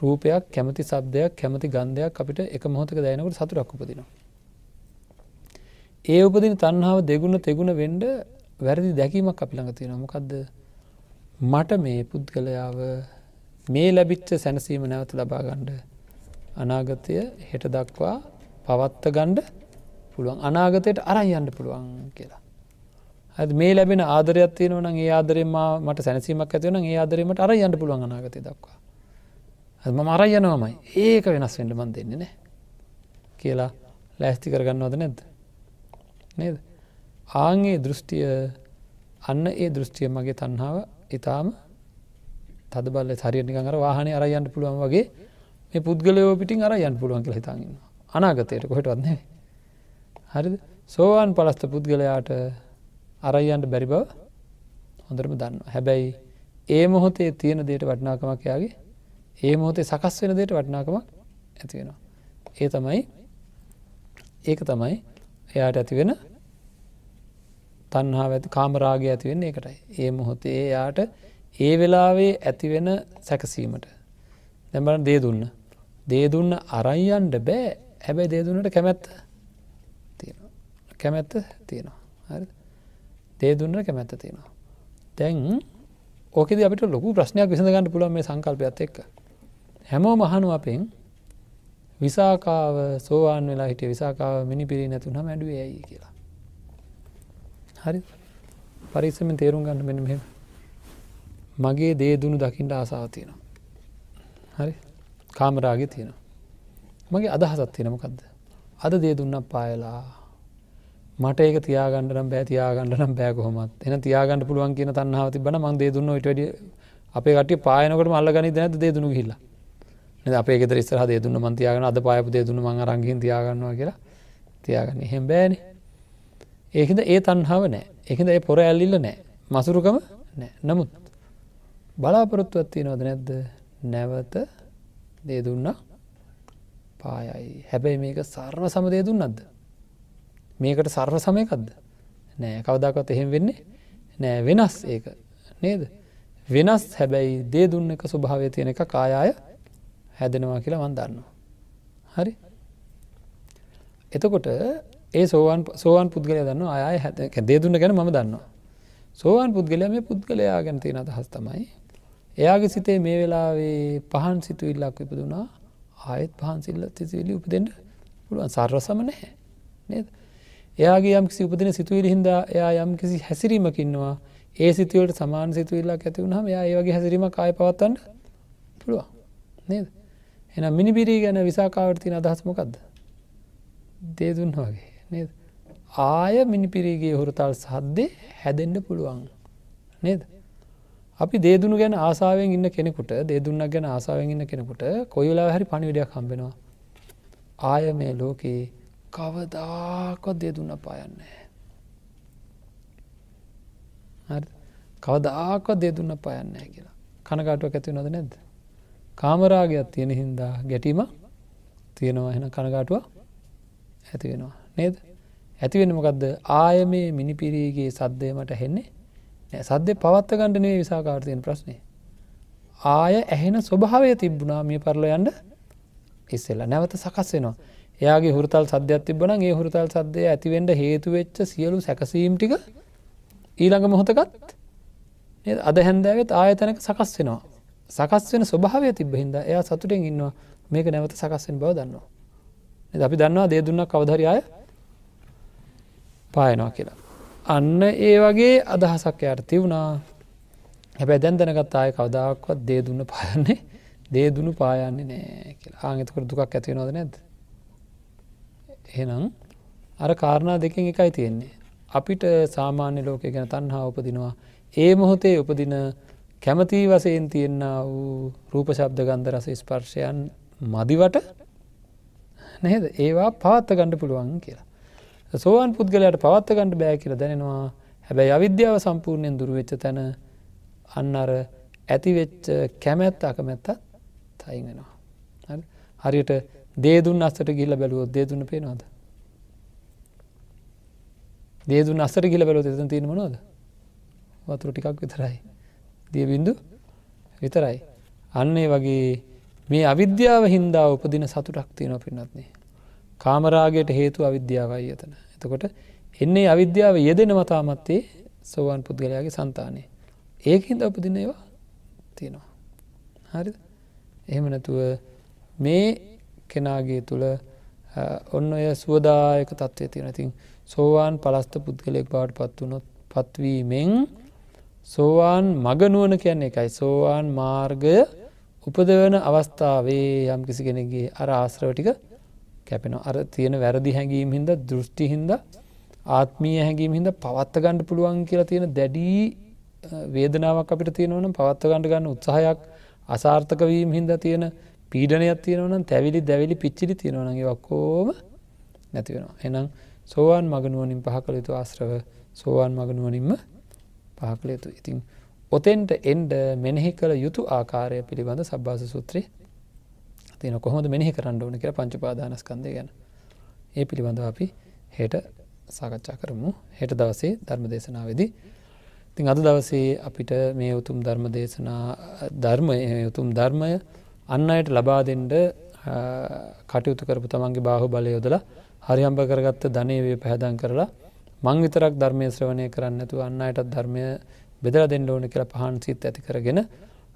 රූපයක් කැමති සබ්දයක් කැමති ගන්ධයක් අපිට එක මොහොතක දැනකට සතුරක් උපදිනවා. ඒ උපදින තන්හාාව දෙගුණ තෙගුණ වෙන්ඩ වැරදි දැකීමක් අපි ළඟ තියෙන මොකක්ද මට මේ පුද්ගලයාව මේ ලැබිච්ච සැනසීම නැවත ලබා ගණ්ඩ අනාගතය හෙට දක්වා පවත්ත ගණ්ඩ පුළුවන්. අනාගතයට අරයි යන්න පුළුවන් කියලා. ඇ මේ ලැබෙන ආදරයක් තියෙනවන ඒ ආදරෙම මට සැනසීමක් ඇතිවන ඒ ආදරීමට අර යන්න පුළුවන් අනාගතය දක්වා. ම මරයි යනවාමයි. ඒක වෙනස් වෙන්ඩ මන් දෙන්නේ නෑ. කියලා ලෑස්ති කරගන්නවද නැද්ද? නේද? ආන්ගේ දෘෂ්ටිය අන්න ඒ දෘෂ්ටිය මගේ තන්හාාව ඉතාම තද බල හරිය නිකර වාහන අරයන්ට පුළුවන් වගේ මේ පුද්ගලයෝ පිටින් අරයන් පුළුවන් කියලා හිතාගන්න අනාගතයට කොහට වන්නේ හරිද? සෝවාන් පලස්ත පුද්ගලයාට අරයියන්ට බැරි බව හොඳරම දන්න හැබැයි ඒ මොහොතේ තියෙන දේට වටනාකමක් යාගේ ඒ මොහොතේ සකස් වෙන දේට වටනාකමක් ඇතිවෙනවා ඒ තමයි ඒක තමයි එයාට ඇතිවෙන තන්හා ඇති කාමරාගය ඇතිවෙන්න එකටයි ඒ මොහොතේ යාට ඒ වෙලාවේ ඇතිවෙන සැකසීමට. දැබල දේ දුන්න. දේ දුන්න අරයියන්ට බෑ. හැබැයි දේදුන්නට කැමැත්ත. තියෙන කැමැත්ත තියෙනවා. හරි දේ දුන්නට කැමැත්ත තියෙනවා. දැන් ඕකෙද අපිට ලොකු ප්‍රශ්නයක් විසඳගන්න පුළුවන් මේ සංකල්පයක්ත් එක්ක. හැමෝ මහනු අපෙන් විසාකාව සෝවාන් වෙලා හිටිය විසාකාව මිනි පිරි නැතුන මැඩුවේ ඇයි කියලා. හරි පරිස්සමෙන් තේරුම් ගන්න මෙන මෙ මගේ දේ දුණු දකිින්ට ආසාාව තියෙනවා. හරි? කාමරාගේ තියෙනවා. මගේ අදහසත් තියෙනමකක්ද අද දේ දුන්න පායලා මට ඒක තියාගන්නනම් බෑ තියාගන්නනම් බෑ කොහොමත්. එන තියාගන්න පුළුවන් කියන තන්නාව තිබන මං දේ දුන්න ට අපේ කට පායනකට මල්ල ගනි දැනත දේ දුණු හිල්ලා අපේ ෙදර ස්රහ දේ දුන්න මන්තියාගන අද පායපු දේ දුන්න මං රංගින් තියාගන්නවා කියලා තියාගන්න. එහෙම බෑනේ. ඒකද ඒ තන්හාව නෑ. එකද ඒ පොර ඇල්ලිල්ල නෑ. මසුරුකම නෑ. නමුත් බලාපොරොත්තුවත්තිය නොද නැද්ද? නැවත දේ දුන්න පායයි. හැබැයි මේක සර්ව සමදය දුන්නද මේකට සර්ව සමයකක්ද? නෑ කවදාකත් එහෙම වෙන්නේ නෑ. වෙනස් ඒක. නේද? වෙනස් හැබැයි දේ දුන්න එක ස්වභාවය තියෙන එක කායාය හැදෙනවා කියලා වන්දන්නවා හරි? එතකොට ඒ සෝවන් සෝවන් පුද්ගලය දන්න අය හැ දේදුන්න ගැන ම දන්නවා. සෝවන් පුද්ගලය මේ පුද්ගලයා ගැන තියෙන අදහස් තමයි. එයාගේ සිතේ මේ වෙලාවේ පහන් සිතු ඉල්ලක් ඉපදුනා ආයෙත් පහන් සිල්ල තිසිවිලි උපදෙන්ට පුළුවන්. සර්වසම නැහැ. නේද. එයාගේ යම් කිසි උපදින සිතුවිලි හින්දා එයා යම් කිසි හැසිරීමකින්නවා ඒ සිතුවලට සමාන සිතුවිල්ලක් ඇති වුණහම එයා ඒවගේ හැසිරීම කාය පවත්තන්න පුළුවන්. නේද. එන මිනිබිරී ගැන විසාකාවට තින අදහස්මකක්ද දේදුන් වගේ නේද? ආය මිනිපිරීගේ හුරතල් සද්දේ හැදෙන්ඩ පුළුවන් නේද? අපි දේදුණු ගැන ආසාාවෙන් ඉන්න කෙනෙකුට දේදුන්නක් ගැන ආසාාවෙන් ඉන්න කෙනෙකුට කොයිලා හරි පණිවිඩයක් හම්බෙනවා. ආය මේ ලෝකයේ කවදාකොත් දේදුන්න පායන්නේ කවදාකොත් දේදුන්න පායන්නෑ කියලා. කනගාටුවක් ඇති නොද නැද්ද? කාමරාගයක් තියෙන හින්දා ගැටීම තියෙනවා. එන කනගාටුව ඇති වෙනවා. නේද? ඇතිවෙන මොකක්ද ආය මේ මිනිපිරීගේ සද්ධය මට හෙන්නේ සද්‍ය පවත්ත ගණඩනේ විසාකාර්තියෙන් ප්‍රශ්නය ආය ඇහෙන ස්වභාවය තිබ්බුණා මිය පරල යන්ඩ ඉස්සෙල්ලා. නැවත සකස් වෙනවා. එයාගේ හුරතල් සද්‍යයක් තිබන ඒ හුරතල් සද්‍යය ඇතිවෙන්ට හේතුවෙච්ච සියලු සැකසීම්ටික ඊළඟ මොහොතකත් අද හැන්දෑවත් ආයතනක සකස් වෙනවා. සකස් වෙන ස්වභාවය තිබ හිද එයා සතුටෙන් ඉන්නවා. මේක නැවත සකස්වෙන් බව දන්නවා. අපි දන්නවා දේ දුන්නක් කවදරි අය පායනවා කියලා. අන්න ඒ වගේ අදහසක් යට තිවුණා හැබැ දැන් දැනගත් ආය කවදාක්වත් දේ දුන්න පායන්නේ දේ දුණු පායන්නේ නෑ කියලා. ආගතකට දුකක් ඇති නොද නැද. එහෙනම් අර කාරණා දෙකින් එකයි තියෙන්නේ. අපිට සාමාන්‍ය ලෝකය ගැන තන්හා උපදිනවා ඒ මොහොතේ උපදින කැමති වසයෙන් තියෙන්න්න වූ රූප ශබ්ද ගන්ධ රස ස්පර්ශයන් මදිවට නේද ඒවා පවත්ත ගණඩ පුළුවන් කියලා. සෝවන් පුද්ගලයට පවත්ත ගණඩ බෑ කියල දැනෙනවා හැබැයි අවිද්‍යාව සම්පූර්ණයෙන් දුරුවෙච්ච තැන අන්න අර ඇතිවෙච්ච කැමැත්ත අකමැත්තත් තයිගෙනවා. හරියට දේදුන් අස්සට ගිල්ල බැලුවොත් දේදුන්න පේනවාද. දේදුන් අස්සට ගිල බැලොත් එතන තියෙන මනොද වතුර ටිකක් විතරයි. දිය බින්දු විතරයි. අන්නේ වගේ මේ අවිද්‍යාව හින්දා උපදින සතුටක් තියෙන පින්නත්න්නේ. කාමරාගයට හේතු අවිද්‍යාවයි එතන. එතකොට එන්නේ අවිද්‍යාව යෙදෙන මතාමත්තේ සෝවන් පුද්ගලයාගේ සන්තානය. ඒකහින්ද උපදින ඒවා තියෙනවා. හරි එහෙම නැතුව මේ කෙනාගේ තුළ ඔන්න ඔය සුවදායක තත්වය තියෙන ඉතින් සෝවාන් පලස්ත පුද්ගලෙක් බවට පත්වනොත් පත්වීමෙන් සෝවාන් මගනුවන කියන්නේ එකයි සෝවාන් මාර්ගය උපදවන අවස්ථාවේ යම් කිසි කෙනෙගේ අර ආශ්‍රව ටික කැපෙන අර තියෙන වැරදි හැඟීම් හින්ද දෘෂ්ටි හින්ද ආත්මීය හැඟීම් හින්ද පවත්ත ගණඩ පුළුවන් කියලා තියෙන දැඩී වේදනාවක් අපිට තියෙනවනම් පවත්ව ගණඩ ගන්න උත්සාහයක් අසාර්ථකවීම හින්ද තියෙන පීඩනයක් තියෙනවනම් තැවිලි දැවිලි පිච්චිලි තියෙනවනගේ වක්කෝම නැතිවෙනවා. එනම් සෝවාන් මගනුවනින් පහ කළ යුතු ආශ්‍රව සෝවාන් මගනුවනින්ම පහකළ යුතු ඉතින් ඔතෙන්ට එන්ඩ මෙනෙහි කළ යුතු ආකාරය පිළිබඳ සබ්බාස සූත්‍රය තියෙන කොහොමද මෙනෙහි කරන්න ඕන කියලා පංචපාදානස්කන්දය ගැන. ඒ පිළිබඳව අපි හෙට සාකච්ඡා කරමු. හෙට දවසේ ධර්ම දේශනාවේදී තින් අද දවසේ අපිට මේ උතුම් ධර්ම දේශනා ධර්මය උතුම් ධර්මය අන්න අයට ලබා දෙන්ඩ කටයුතු කරපු තමන්ගේ බාහු බලය යොදලා හරිහම්ප කරගත්ත ධනයවේ පැහැදන් කරලා මං විතරක් ධර්මය ශ්‍රවණය කරන්න ඇතු අන්න අයටත් ධර්මය බෙදර දෙන්න ඕන කියලා පහන් සිත් ඇති කරගෙන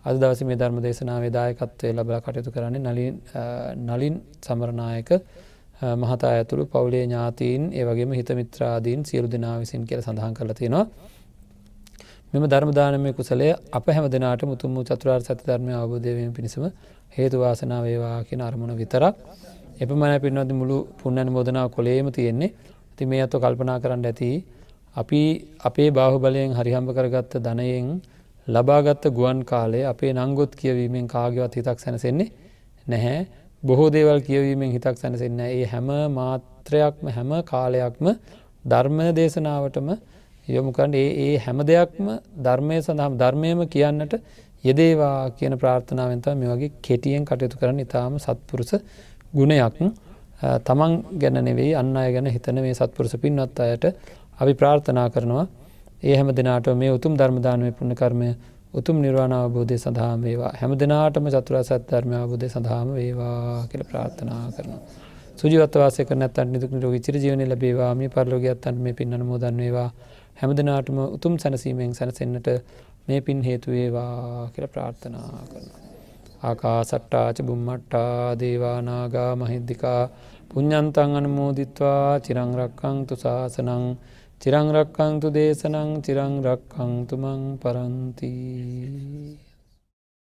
අද දවස මේ ධර්ම දේශනාවේ දායකත්වය ලබල කටයුතු කරන්නේ නලින් නලින් සමරනායක මහතා ඇතුළු පවුලේ ඥාතීන් ඒවගේම හිතමිත්‍රාදීන් සියලු දෙනා විසින් කියල සඳහන් කරලා තියෙනවා. මෙම ධර්මදානමය කුසලය අප හැම දෙනාට මුතුම් වූ චතුරාර් සති ධර්මය අවබෝධයවීම පිණිසම හේතුවාසනා වේවා කියන අරමුණ විතරක්. එපමණ පින්වද මුළු පුන්නැන මෝදනාව කොලේම තියෙන්නේ. ති මේ අත්ව කල්පනා කරන්න ඇති අපි අපේ බාහු බලයෙන් හරිහම්බ කරගත්ත ධනයෙන් ලබාගත්ත ගුවන් කාලේ අපේ නංගොත් කියවීමෙන් කාගවත් හිතක් සැනසෙන්නේ නැහැ. බොහෝ දේවල් කියවීමෙන් හිතක් සැනසෙන්න ඒ හැම මාත්‍රයක්ම හැම කාලයක්ම ධර්මය දේශනාවටම යොමුකරන්න ඒ ඒ හැම දෙයක්ම ධර්මය සඳහම් ධර්මයම කියන්නට යෙදේවා කියන ප්‍රාර්ථනාවන්ත මේ වගේ කෙටියෙන් කටයුතු කරන්න ඉතාම සත්පුරුස ගුණයක්. තමන් ගැන නෙවෙයි අන්න අය ගැන හිතන මේ සත්පුරුස පින්වත් අයට අපි ප්‍රාර්ථනා කරනවා. ඒ හැම දෙනාට මේ උතුම් ධර්මදානය පුුණ කර්මය උතුම් නිර්වාණ අවබෝධය සඳහාම වේවා. හැම දෙනාටම චතුරා සත්ධර්මය අවබෝධය සඳහාම වේවා කියල ප්‍රාර්ථනා කරනවා. සුජිවත්වාසය කර නැත්තන් නිදුක් නිරෝග චිර ජීවන ලබේවා. මේ පරලෝගයක්ත්තන් මේ පින්නන මෝදන් වේවා. හැම දෙනාටම උතුම් සැනසීමෙන් සැනසෙන්න්නට මේ පින් හේතුවේවා කියල ප්‍රාර්ථනා කරනවා. ආකා සට්ටාච බුම්මට්ටා දේවානාගා මහිද්දිකා පුඤ්ඥන්තන් අනමෝදිත්වා චිරංරක්කං තු ශාසනං චිරංරක්කංතු දේශනං චිරංරක්කංතුමං පරන්තිී